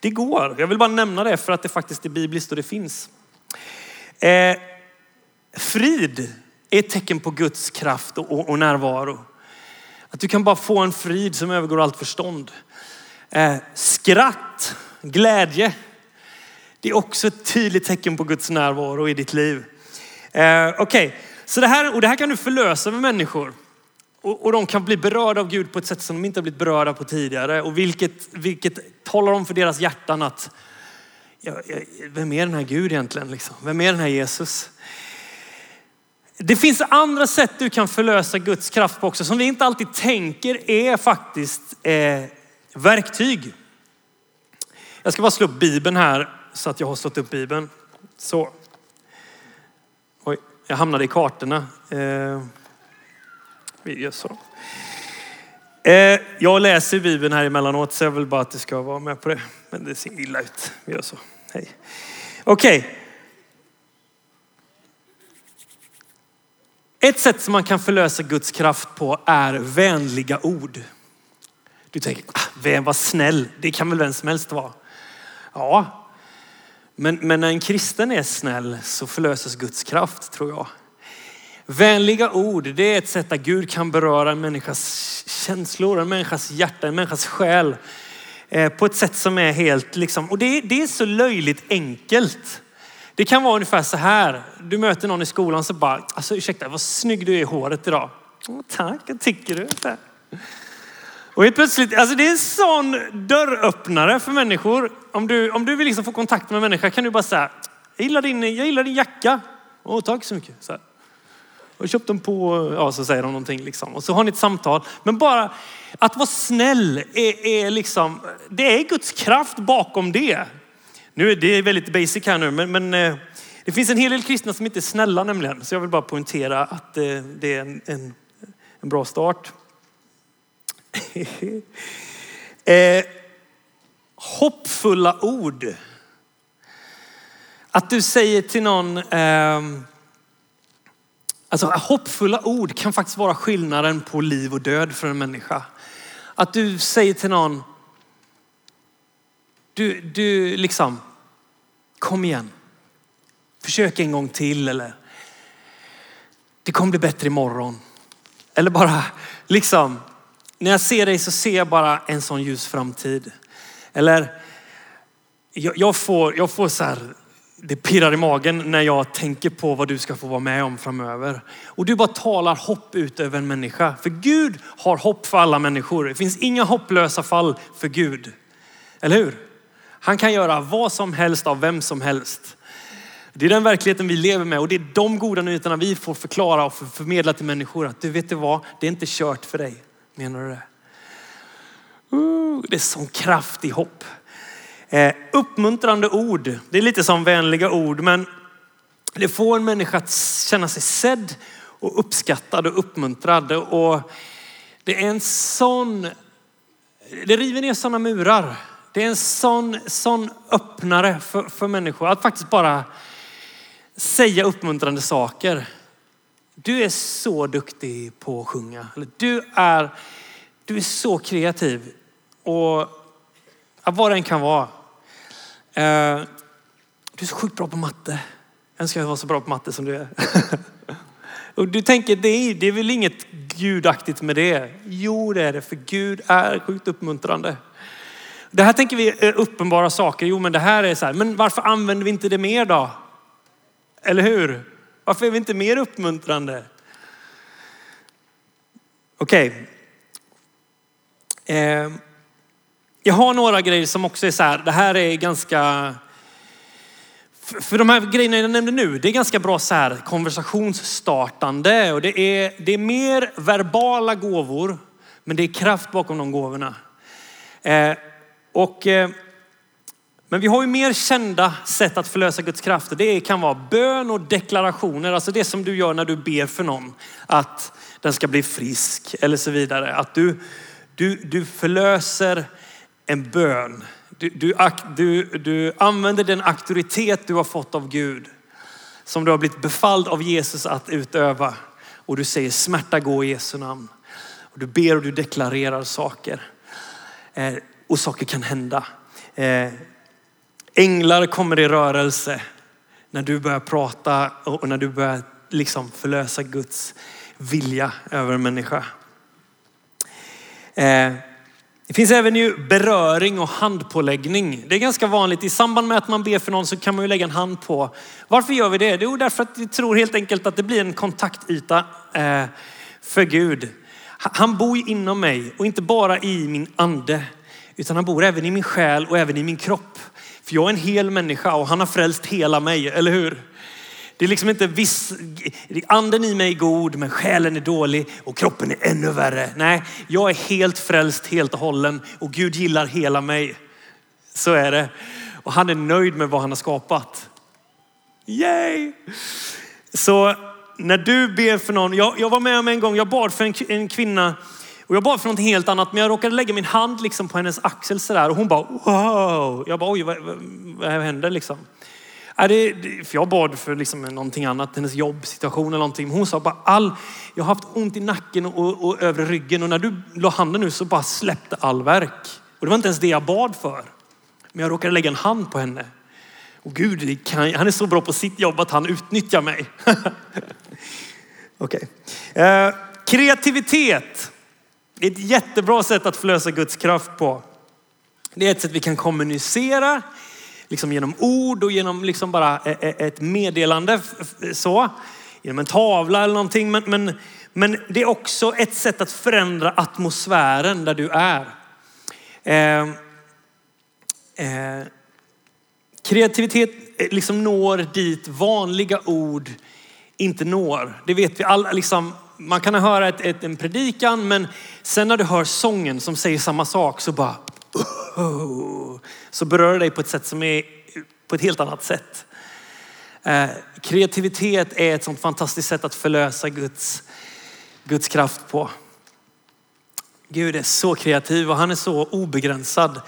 [SPEAKER 2] Det går. Jag vill bara nämna det för att det faktiskt är bibliskt och det finns. Eh, frid är ett tecken på Guds kraft och, och, och närvaro. Att du kan bara få en frid som övergår allt förstånd. Eh, skratt, glädje. Det är också ett tydligt tecken på Guds närvaro i ditt liv. Eh, Okej, så det här, och det här kan du förlösa med människor. Och, och de kan bli berörda av Gud på ett sätt som de inte har blivit berörda på tidigare. Och vilket, vilket talar om för deras hjärtan att, ja, ja, vem är den här Gud egentligen? Liksom? Vem är den här Jesus? Det finns andra sätt du kan förlösa Guds kraft på också som vi inte alltid tänker är faktiskt eh, verktyg. Jag ska bara slå upp Bibeln här så att jag har slått upp Bibeln. Så. Oj, jag hamnade i kartorna. Eh, vi gör så. Eh, jag läser Bibeln här emellanåt så jag vill bara att du ska vara med på det. Men det ser illa ut. Vi gör så. Hej. Okej. Ett sätt som man kan förlösa Guds kraft på är vänliga ord. Du tänker, ah, vem var snäll? Det kan väl vem som helst vara? Ja, men, men när en kristen är snäll så förlöses Guds kraft tror jag. Vänliga ord, det är ett sätt att Gud kan beröra en människas känslor, en människas hjärta, en människas själ. Eh, på ett sätt som är helt liksom, och det, är- det är så löjligt enkelt. Det kan vara ungefär så här. Du möter någon i skolan så bara, alltså ursäkta vad snygg du är i håret idag. "Åh, tack, vad tycker du? Och helt plötsligt, alltså det är en sån dörröppnare för människor. Om du, om du vill liksom få kontakt med en människa kan du bara säga, jag gillar din, jag gillar din jacka. Åh, tack så mycket. Så här. Jag köpt dem på, ja så säger de någonting liksom. Och så har ni ett samtal. Men bara att vara snäll är, är liksom, det är Guds kraft bakom det. Nu är det väldigt basic här nu, men, men eh, det finns en hel del kristna som inte är snälla nämligen. Så jag vill bara poängtera att eh, det är en, en, en bra start. <laughs> eh, hoppfulla ord. Att du säger till någon, eh, Alltså hoppfulla ord kan faktiskt vara skillnaden på liv och död för en människa. Att du säger till någon, du, du liksom, kom igen. Försök en gång till eller det kommer bli bättre imorgon. Eller bara liksom, när jag ser dig så ser jag bara en sån ljus framtid. Eller jag, jag får, jag får så här, det pirrar i magen när jag tänker på vad du ska få vara med om framöver. Och du bara talar hopp ut över en människa. För Gud har hopp för alla människor. Det finns inga hopplösa fall för Gud. Eller hur? Han kan göra vad som helst av vem som helst. Det är den verkligheten vi lever med och det är de goda nyheterna vi får förklara och förmedla till människor. Att du vet du vad, det är inte kört för dig. Menar du det? Uh, det är sån kraft i hopp. Eh, uppmuntrande ord, det är lite som vänliga ord men det får en människa att känna sig sedd och uppskattad och uppmuntrad. Och det är en sån, det river ner sådana murar. Det är en sån, sån öppnare för, för människor att faktiskt bara säga uppmuntrande saker. Du är så duktig på att sjunga. Du är, du är så kreativ. Och vad den kan vara. Eh, du är så sjukt bra på matte. Jag önskar jag var så bra på matte som du är. <laughs> Och du tänker, det är, det är väl inget gudaktigt med det? Jo, det är det, för Gud är sjukt uppmuntrande. Det här tänker vi är uppenbara saker. Jo, men det här är så här. Men varför använder vi inte det mer då? Eller hur? Varför är vi inte mer uppmuntrande? Okej. Okay. Eh, jag har några grejer som också är så här, det här är ganska, för de här grejerna jag nämnde nu, det är ganska bra så här konversationsstartande och det är, det är mer verbala gåvor, men det är kraft bakom de gåvorna. Eh, och, eh, men vi har ju mer kända sätt att förlösa Guds krafter. Det kan vara bön och deklarationer, alltså det som du gör när du ber för någon att den ska bli frisk eller så vidare. Att du, du, du förlöser en bön. Du, du, du, du använder den auktoritet du har fått av Gud, som du har blivit befalld av Jesus att utöva. Och du säger smärta gå i Jesu namn. Och du ber och du deklarerar saker. Eh, och saker kan hända. Eh, änglar kommer i rörelse när du börjar prata och när du börjar liksom förlösa Guds vilja över en människa. Eh, det finns även ju beröring och handpåläggning. Det är ganska vanligt. I samband med att man ber för någon så kan man ju lägga en hand på. Varför gör vi det? Jo, därför att vi tror helt enkelt att det blir en kontaktyta eh, för Gud. Han bor ju inom mig och inte bara i min ande, utan han bor även i min själ och även i min kropp. För jag är en hel människa och han har frälst hela mig, eller hur? Det är liksom inte viss, anden i mig är god men själen är dålig och kroppen är ännu värre. Nej, jag är helt frälst helt och hållen och Gud gillar hela mig. Så är det. Och han är nöjd med vad han har skapat. Yay! Så när du ber för någon, jag, jag var med om en gång, jag bad för en, en kvinna och jag bad för något helt annat, men jag råkade lägga min hand liksom på hennes axel sådär och hon bara wow. Jag bara oj, vad, vad, vad händer liksom? Är det, för jag bad för liksom någonting annat, hennes jobbsituation eller någonting. Hon sa bara all, jag har haft ont i nacken och, och övre ryggen och när du la handen nu så bara släppte all verk. Och det var inte ens det jag bad för. Men jag råkade lägga en hand på henne. Och Gud, kan, han är så bra på sitt jobb att han utnyttjar mig. <laughs> Okej. Okay. Eh, kreativitet är ett jättebra sätt att förlösa Guds kraft på. Det är ett sätt vi kan kommunicera liksom genom ord och genom liksom bara e- e- ett meddelande så. Genom en tavla eller någonting. Men, men, men det är också ett sätt att förändra atmosfären där du är. Eh, eh, kreativitet eh, liksom når dit vanliga ord inte når. Det vet vi alla. Liksom, man kan höra ett, ett, en predikan men sen när du hör sången som säger samma sak så bara Oh. så berör det dig på ett sätt som är på ett helt annat sätt. Eh, kreativitet är ett sånt fantastiskt sätt att förlösa Guds, Guds kraft på. Gud är så kreativ och han är så obegränsad.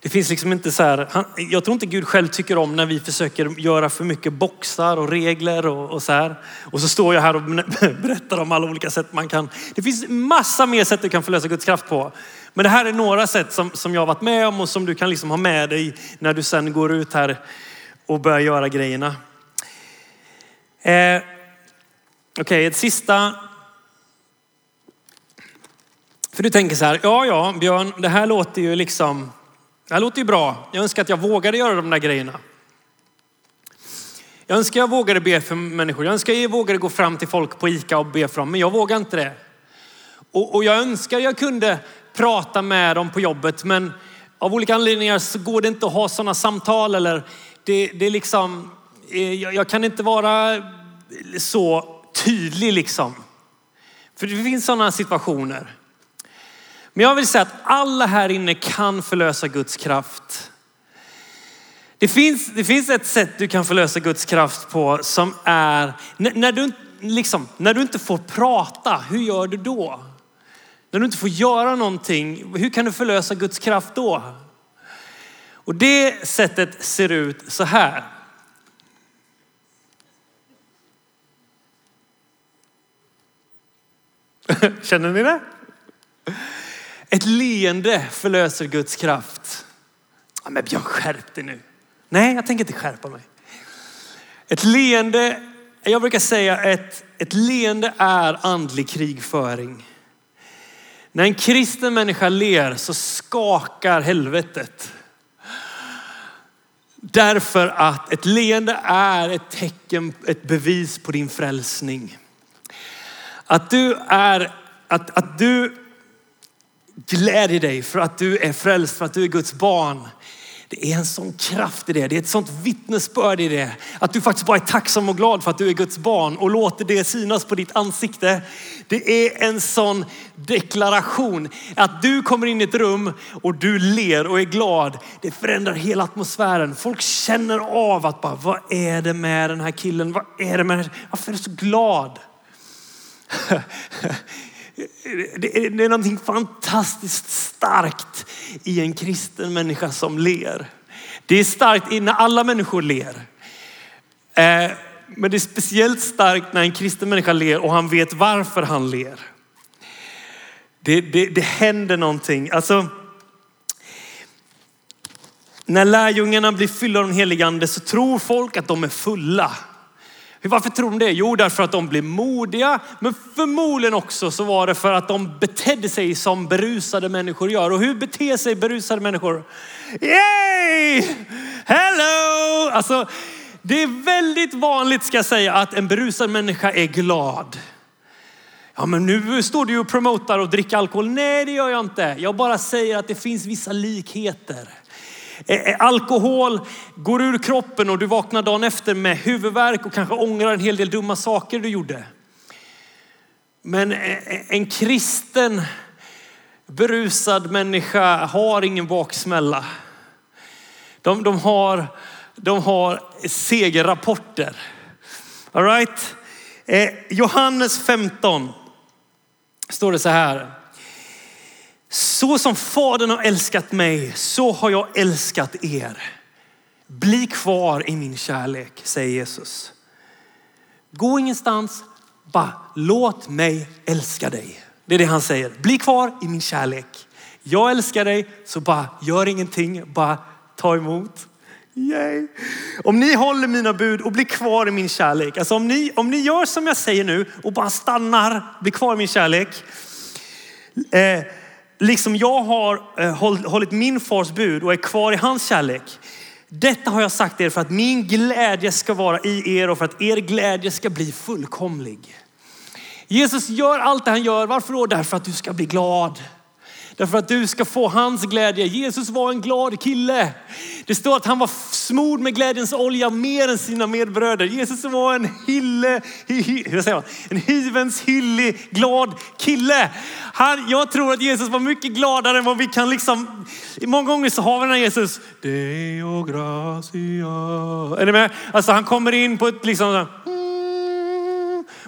[SPEAKER 2] Det finns liksom inte så här, han, jag tror inte Gud själv tycker om när vi försöker göra för mycket boxar och regler och, och så här. Och så står jag här och <laughs> berättar om alla olika sätt man kan. Det finns massa mer sätt du kan förlösa Guds kraft på. Men det här är några sätt som, som jag har varit med om och som du kan liksom ha med dig när du sen går ut här och börjar göra grejerna. Eh, Okej, okay, ett sista. För du tänker så här, ja, ja, Björn, det här låter ju liksom det här låter ju bra. Jag önskar att jag vågade göra de där grejerna. Jag önskar jag vågade be för människor. Jag önskar jag vågade gå fram till folk på ICA och be för dem, men jag vågar inte det. Och, och jag önskar jag kunde prata med dem på jobbet, men av olika anledningar så går det inte att ha sådana samtal eller det, det är liksom, eh, jag, jag kan inte vara så tydlig liksom. För det finns sådana situationer. Men jag vill säga att alla här inne kan förlösa Guds kraft. Det finns, det finns ett sätt du kan förlösa Guds kraft på som är, när du, liksom, när du inte får prata, hur gör du då? När du inte får göra någonting, hur kan du förlösa Guds kraft då? Och det sättet ser ut så här. <laughs> Känner ni det? Ett leende förlöser Guds kraft. Ja, men Björn, skärp dig nu. Nej, jag tänker inte skärpa mig. Ett leende, jag brukar säga ett, ett leende är andlig krigföring. När en kristen människa ler så skakar helvetet. Därför att ett leende är ett tecken, ett bevis på din frälsning. Att du är, att, att du glädjer dig för att du är frälst, för att du är Guds barn. Det är en sån kraft i det. Det är ett sånt vittnesbörd i det. Att du faktiskt bara är tacksam och glad för att du är Guds barn och låter det synas på ditt ansikte. Det är en sån deklaration. Att du kommer in i ett rum och du ler och är glad. Det förändrar hela atmosfären. Folk känner av att bara, vad är det med den här killen? Vad är det med, varför är du så glad? <laughs> Det är, det är någonting fantastiskt starkt i en kristen människa som ler. Det är starkt när alla människor ler. Eh, men det är speciellt starkt när en kristen människa ler och han vet varför han ler. Det, det, det händer någonting. Alltså, när lärjungarna blir fyllda av den helige ande så tror folk att de är fulla. Varför tror de det? Jo, därför att de blev modiga. Men förmodligen också så var det för att de betedde sig som berusade människor gör. Och hur beter sig berusade människor? Yay! Hello! Alltså, det är väldigt vanligt ska jag säga att en berusad människa är glad. Ja, men nu står du och promotar och dricker alkohol. Nej, det gör jag inte. Jag bara säger att det finns vissa likheter. Alkohol går ur kroppen och du vaknar dagen efter med huvudvärk och kanske ångrar en hel del dumma saker du gjorde. Men en kristen berusad människa har ingen baksmälla. De, de, har, de har segerrapporter. All right? Eh, Johannes 15 står det så här. Så som Fadern har älskat mig, så har jag älskat er. Bli kvar i min kärlek, säger Jesus. Gå ingenstans, bara låt mig älska dig. Det är det han säger. Bli kvar i min kärlek. Jag älskar dig, så bara gör ingenting, bara ta emot. Yay. Om ni håller mina bud och blir kvar i min kärlek, alltså om ni, om ni gör som jag säger nu och bara stannar, blir kvar i min kärlek. Eh, liksom jag har eh, hållit min fars bud och är kvar i hans kärlek. Detta har jag sagt er för att min glädje ska vara i er och för att er glädje ska bli fullkomlig. Jesus gör allt det han gör. Varför då? Därför att du ska bli glad. Därför att du ska få hans glädje. Jesus var en glad kille. Det står att han var smord med glädjens olja mer än sina medbröder. Jesus var en hille, hur säger man? En hyvens hyllig glad kille. Han, jag tror att Jesus var mycket gladare än vad vi kan liksom, många gånger så har vi den här Jesus, Deo gracia. Är ni med? Alltså han kommer in på ett liksom, hmm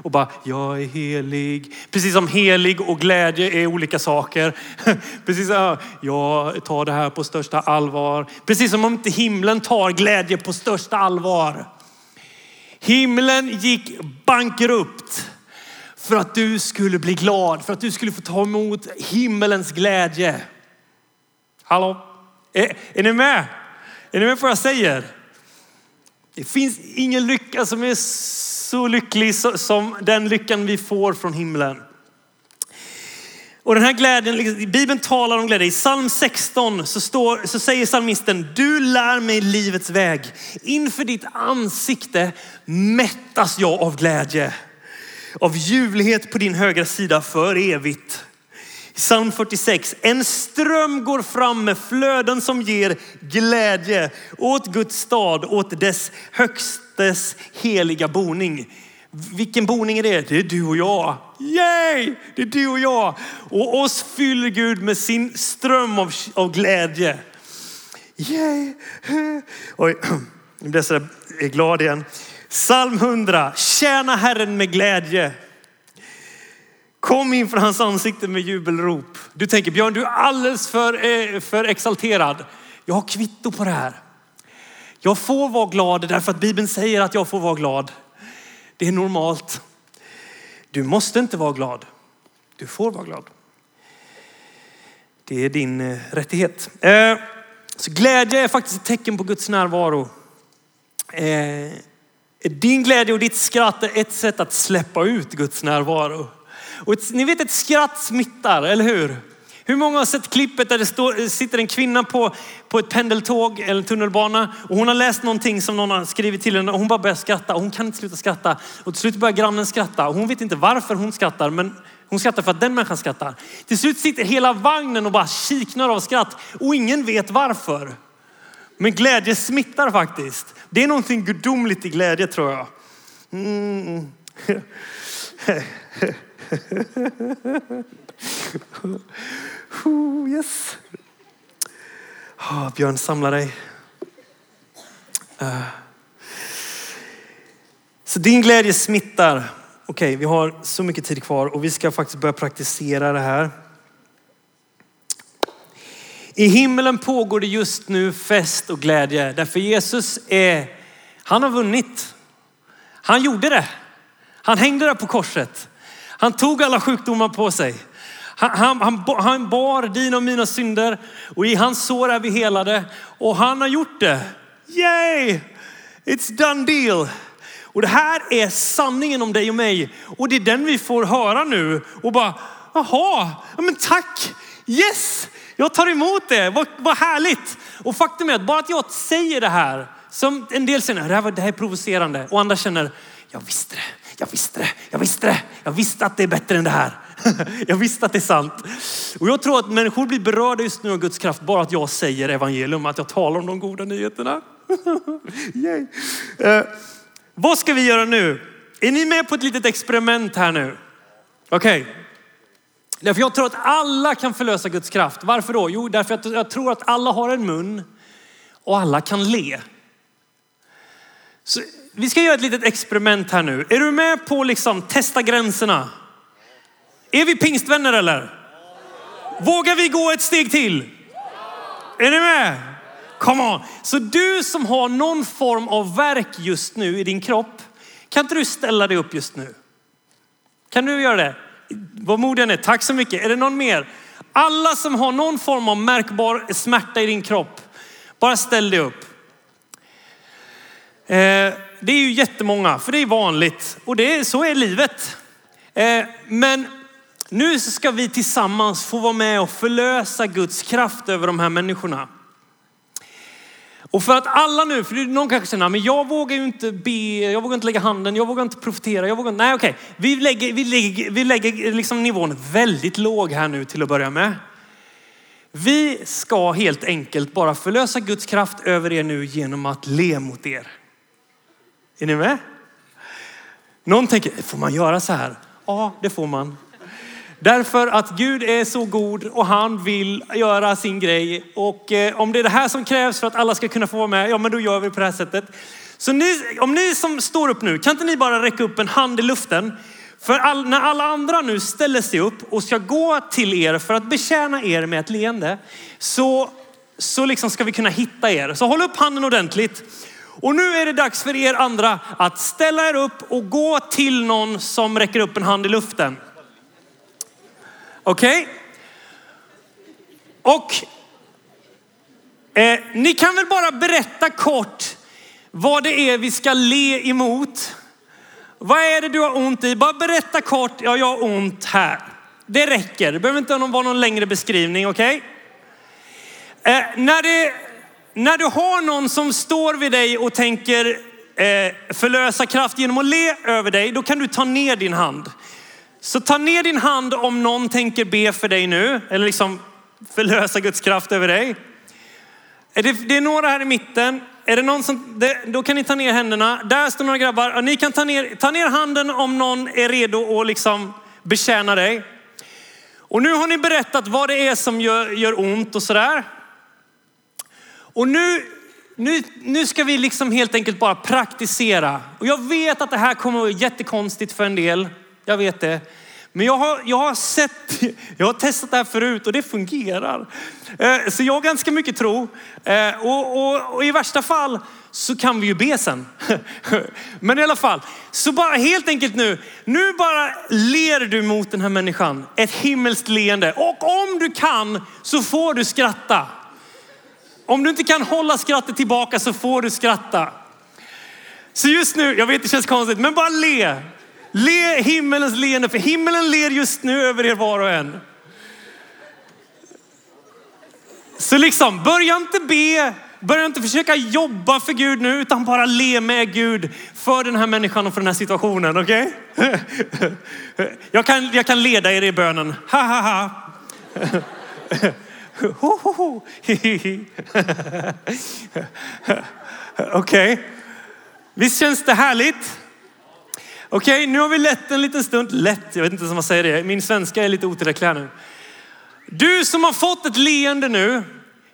[SPEAKER 2] och bara, jag är helig. Precis som helig och glädje är olika saker. <laughs> Precis som, jag tar det här på största allvar. Precis som om inte himlen tar glädje på största allvar. Himlen gick bankrupt för att du skulle bli glad, för att du skulle få ta emot himmelens glädje. Hallå? Är, är ni med? Är ni med på vad jag säger? Det finns ingen lycka som är så lycklig som den lyckan vi får från himlen. Och den här glädjen, liksom, Bibeln talar om glädje. I psalm 16 så, står, så säger psalmisten, du lär mig livets väg. Inför ditt ansikte mättas jag av glädje. Av ljuvlighet på din högra sida för evigt. Psalm 46. En ström går fram med flöden som ger glädje åt Guds stad, åt dess högsta högstes heliga boning. Vilken boning är det? Det är du och jag. Yay! Det är du och jag. Och oss fyller Gud med sin ström av, av glädje. Yay! <clears throat> Oj, <clears throat> nu blir jag så glad igen. Psalm 100. Tjäna Herren med glädje. Kom inför hans ansikte med jubelrop. Du tänker Björn, du är alldeles för, eh, för exalterad. Jag har kvitto på det här. Jag får vara glad därför att Bibeln säger att jag får vara glad. Det är normalt. Du måste inte vara glad. Du får vara glad. Det är din eh, rättighet. Eh, så glädje är faktiskt ett tecken på Guds närvaro. Eh, din glädje och ditt skratt är ett sätt att släppa ut Guds närvaro. Och ett, ni vet ett skratt smittar, eller hur? Hur många har sett klippet där det står, sitter en kvinna på, på ett pendeltåg eller tunnelbana och hon har läst någonting som någon har skrivit till henne och hon bara börjar skratta och hon kan inte sluta skratta. Och till slut börjar grannen skratta och hon vet inte varför hon skrattar men hon skrattar för att den människan skrattar. Till slut sitter hela vagnen och bara kiknar av skratt och ingen vet varför. Men glädje smittar faktiskt. Det är någonting gudomligt i glädje tror jag. Mm. <laughs> yes. Oh, Björn, samla dig. Uh. Så din glädje smittar. Okej, okay, vi har så mycket tid kvar och vi ska faktiskt börja praktisera det här. I himmelen pågår det just nu fest och glädje därför Jesus är, han har vunnit. Han gjorde det. Han hängde där på korset. Han tog alla sjukdomar på sig. Han, han, han, han bar dina och mina synder och i hans sår är vi helade. Och han har gjort det. Yay! It's done deal. Och det här är sanningen om dig och mig. Och det är den vi får höra nu. Och bara, jaha, men tack. Yes, jag tar emot det. Vad, vad härligt. Och faktum är att bara att jag säger det här, som en del känner, det här, det här är provocerande. Och andra känner, jag visste det jag visste det, jag visste det. Jag visste att det är bättre än det här. <laughs> Jag visste att det är sant. Och jag tror att människor blir berörda just nu av Guds kraft bara att jag säger evangelium, att jag talar om de goda nyheterna. <laughs> Yay. Eh, vad ska vi göra nu? Är ni med på ett litet experiment här nu? Okej. Okay. Därför jag tror att alla kan förlösa Guds kraft. Varför då? Jo, därför att jag tror att alla har en mun och alla kan le. Så vi ska göra ett litet experiment här nu. Är du med på liksom testa gränserna? Är vi pingstvänner eller? Vågar vi gå ett steg till? Är ni med? Come on. Så du som har någon form av verk just nu i din kropp, kan inte du ställa dig upp just nu? Kan du göra det? Vad modig är. Tack så mycket. Är det någon mer? Alla som har någon form av märkbar smärta i din kropp, bara ställ dig upp. Eh, det är ju jättemånga, för det är vanligt och det är, så är livet. Eh, men nu ska vi tillsammans få vara med och förlösa Guds kraft över de här människorna. Och för att alla nu, för någon kanske känner, men jag vågar ju inte be, jag vågar inte lägga handen, jag vågar inte profetera, jag vågar inte, nej okej. Vi lägger, vi lägger, vi lägger liksom nivån väldigt låg här nu till att börja med. Vi ska helt enkelt bara förlösa Guds kraft över er nu genom att le mot er. Är ni med? Någon tänker, får man göra så här? Ja, det får man. Därför att Gud är så god och han vill göra sin grej. Och eh, om det är det här som krävs för att alla ska kunna få vara med, ja men då gör vi på det här sättet. Så ni, om ni som står upp nu, kan inte ni bara räcka upp en hand i luften? För all, när alla andra nu ställer sig upp och ska gå till er för att betjäna er med ett leende så, så liksom ska vi kunna hitta er. Så håll upp handen ordentligt. Och nu är det dags för er andra att ställa er upp och gå till någon som räcker upp en hand i luften. Okej? Okay? Och eh, ni kan väl bara berätta kort vad det är vi ska le emot. Vad är det du har ont i? Bara berätta kort, ja jag har ont här. Det räcker, det behöver inte vara någon längre beskrivning, okej? Okay? Eh, när, när du har någon som står vid dig och tänker eh, förlösa kraft genom att le över dig, då kan du ta ner din hand. Så ta ner din hand om någon tänker be för dig nu, eller liksom förlösa Guds kraft över dig. Det, det är några här i mitten. Är det någon som, det, då kan ni ta ner händerna. Där står några grabbar. Ni kan ta ner, ta ner handen om någon är redo att liksom betjäna dig. Och nu har ni berättat vad det är som gör, gör ont och sådär. Och nu, nu, nu ska vi liksom helt enkelt bara praktisera. Och jag vet att det här kommer att vara jättekonstigt för en del. Jag vet det. Men jag har, jag har sett, jag har testat det här förut och det fungerar. Eh, så jag har ganska mycket tro. Eh, och, och, och i värsta fall så kan vi ju be sen. <laughs> Men i alla fall, så bara helt enkelt nu, nu bara ler du mot den här människan. Ett himmelskt leende. Och om du kan så får du skratta. Om du inte kan hålla skrattet tillbaka så får du skratta. Så just nu, jag vet det känns konstigt, men bara le. Le himmelens leende, för himmelen ler just nu över er var och en. Så liksom, börja inte be, börja inte försöka jobba för Gud nu, utan bara le med Gud för den här människan och för den här situationen. Okej? Okay? <laughs> Jag, kan, jag kan leda er i bönen. Ha ha ha. <laughs> <laughs> Okej. Okay. Visst känns det härligt? Okej, okay, nu har vi lett en liten stund. Lätt, jag vet inte om man säger det. Min svenska är lite otillräcklig här nu. Du som har fått ett leende nu,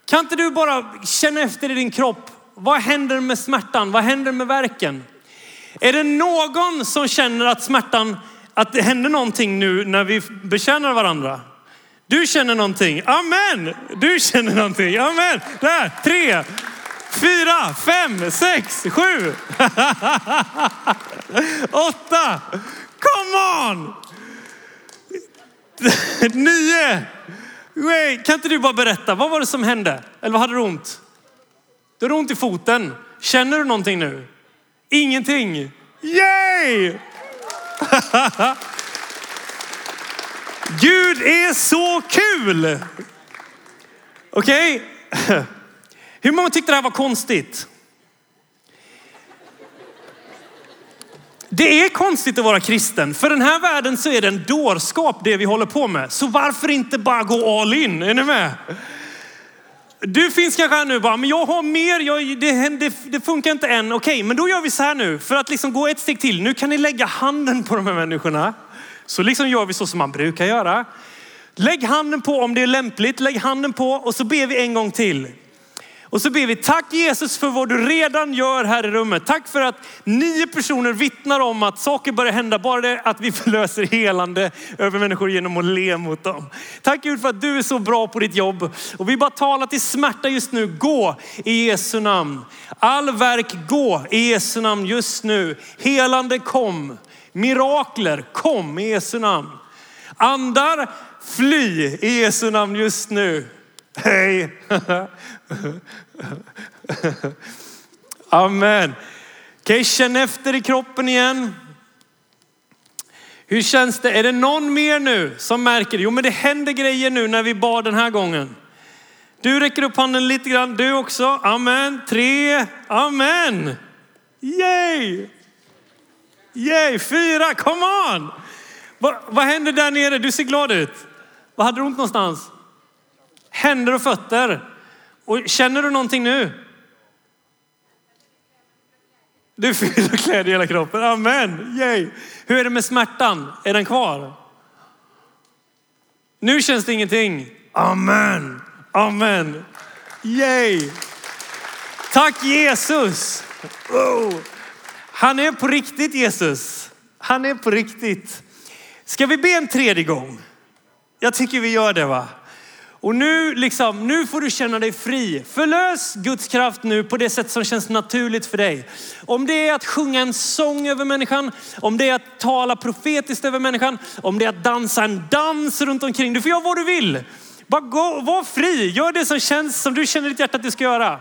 [SPEAKER 2] kan inte du bara känna efter i din kropp? Vad händer med smärtan? Vad händer med verken? Är det någon som känner att smärtan, att det händer någonting nu när vi betjänar varandra? Du känner någonting. Amen! Du känner någonting. Amen! Där, tre, fyra, fem, sex, sju, åtta. Come on! Nio. Wait, kan inte du bara berätta, vad var det som hände? Eller vad hade du ont? Du har ont i foten. Känner du någonting nu? Ingenting. Yay! Gud är så kul! Okej? Okay? Hur många tyckte det här var konstigt? Det är konstigt att vara kristen. För den här världen så är det en dårskap det vi håller på med. Så varför inte bara gå all in? Är ni med? Du finns kanske här nu bara, men jag har mer, jag, det, det, det, funkar inte än. Okej, men då gör vi så här nu för att liksom gå ett steg till. Nu kan ni lägga handen på de här människorna. Så liksom gör vi så som man brukar göra. Lägg handen på om det är lämpligt. Lägg handen på och så ber vi en gång till. Och så ber vi, tack Jesus för vad du redan gör här i rummet. Tack för att nio personer vittnar om att saker börjar hända. Bara det att vi <laughs> förlöser helande över människor genom att le mot dem. Tack Gud för att du är så bra på ditt jobb. Och vi bara talar till smärta just nu. Gå i Jesu namn. All verk gå i Jesu namn just nu. Helande kom. Mirakler kom i Jesu namn. Andar fly i Jesu namn just nu. Hej! <laughs> <laughs> Amen. Kan okay, känn efter i kroppen igen. Hur känns det? Är det någon mer nu som märker? Jo, men det händer grejer nu när vi bad den här gången. Du räcker upp handen lite grann. Du också. Amen. Tre. Amen. Yay! Yay! Fyra. Come on! Va, vad händer där nere? Du ser glad ut. Vad hade du ont någonstans? Händer och fötter. Och känner du någonting nu? Du fyller kläder i hela kroppen. Amen. Yay. Hur är det med smärtan? Är den kvar? Nu känns det ingenting. Amen. Amen. Yay. Tack Jesus. Oh. Han är på riktigt Jesus. Han är på riktigt. Ska vi be en tredje gång? Jag tycker vi gör det va? Och nu, liksom, nu får du känna dig fri. Förlös Guds kraft nu på det sätt som känns naturligt för dig. Om det är att sjunga en sång över människan, om det är att tala profetiskt över människan, om det är att dansa en dans runt omkring. Du får göra vad du vill. Bara gå, var fri, gör det som känns som du känner i ditt hjärta att du ska göra.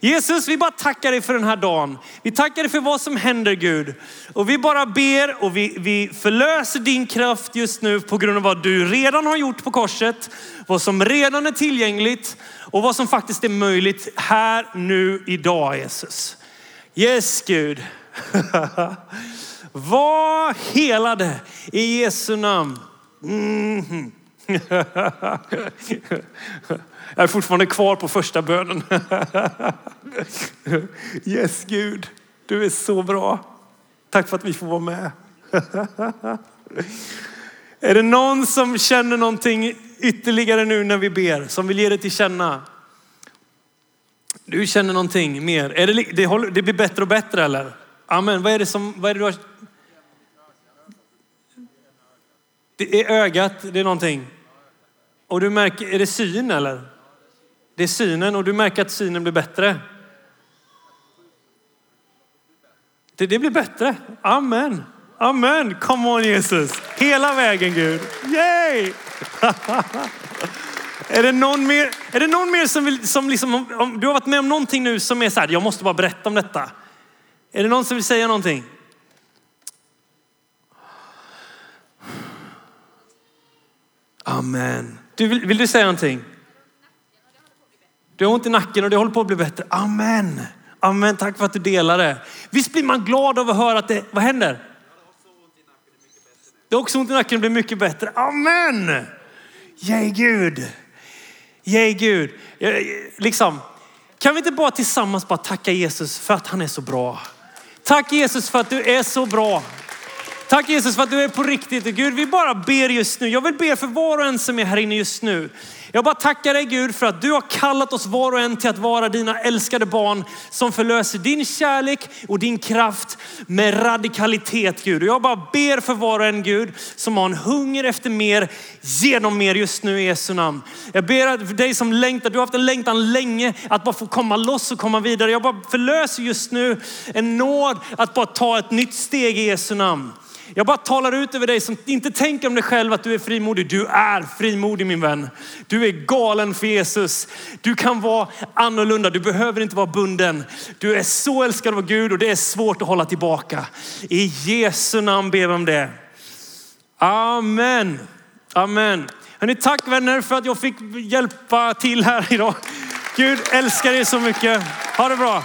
[SPEAKER 2] Jesus, vi bara tackar dig för den här dagen. Vi tackar dig för vad som händer Gud. Och vi bara ber och vi, vi förlöser din kraft just nu på grund av vad du redan har gjort på korset. Vad som redan är tillgängligt och vad som faktiskt är möjligt här nu idag Jesus. Yes Gud. <laughs> Var helade i Jesu namn. Mm. <laughs> Jag är fortfarande kvar på första bönen. <laughs> Yes Gud, du är så bra. Tack för att vi får vara med. <laughs> Är det någon som känner någonting ytterligare nu när vi ber, som vill ge det till känna? Du känner någonting mer. Är det, det, håller, det blir bättre och bättre eller? Amen. Vad är det som, vad är det du har? Det är ögat, det är någonting. Och du märker, är det syn eller? Det är synen och du märker att synen blir bättre. Det, det blir bättre. Amen. Amen. Come on Jesus. Hela vägen Gud. Yay! <laughs> är det någon mer, är det någon mer som vill, som liksom, om, du har varit med om någonting nu som är så här, jag måste bara berätta om detta. Är det någon som vill säga någonting? Amen. Du, vill, vill du säga någonting? Du har ont i nacken och det håller på att bli bättre. Amen. Amen, tack för att du delar det. Visst blir man glad av att höra att det, vad händer? Det har också ont i nacken och blir mycket bättre. Amen. Yay Gud. Yay Gud. Liksom, kan vi inte bara tillsammans bara tacka Jesus för att han är så bra. Tack Jesus för att du är så bra. Tack Jesus för att du är på riktigt. Gud, vi bara ber just nu. Jag vill be för var och en som är här inne just nu. Jag bara tackar dig Gud för att du har kallat oss var och en till att vara dina älskade barn som förlöser din kärlek och din kraft med radikalitet Gud. Och jag bara ber för var och en Gud som har en hunger efter mer, genom mer just nu i Jesu namn. Jag ber för dig som längtar, du har haft en längtan länge att bara få komma loss och komma vidare. Jag bara förlöser just nu en nåd att bara ta ett nytt steg i Jesu namn. Jag bara talar ut över dig som inte tänker om dig själv att du är frimodig. Du är frimodig min vän. Du är galen för Jesus. Du kan vara annorlunda. Du behöver inte vara bunden. Du är så älskad av Gud och det är svårt att hålla tillbaka. I Jesu namn ber vi om det. Amen. Amen. Hörrni, tack vänner för att jag fick hjälpa till här idag. Gud älskar er så mycket. Ha det bra.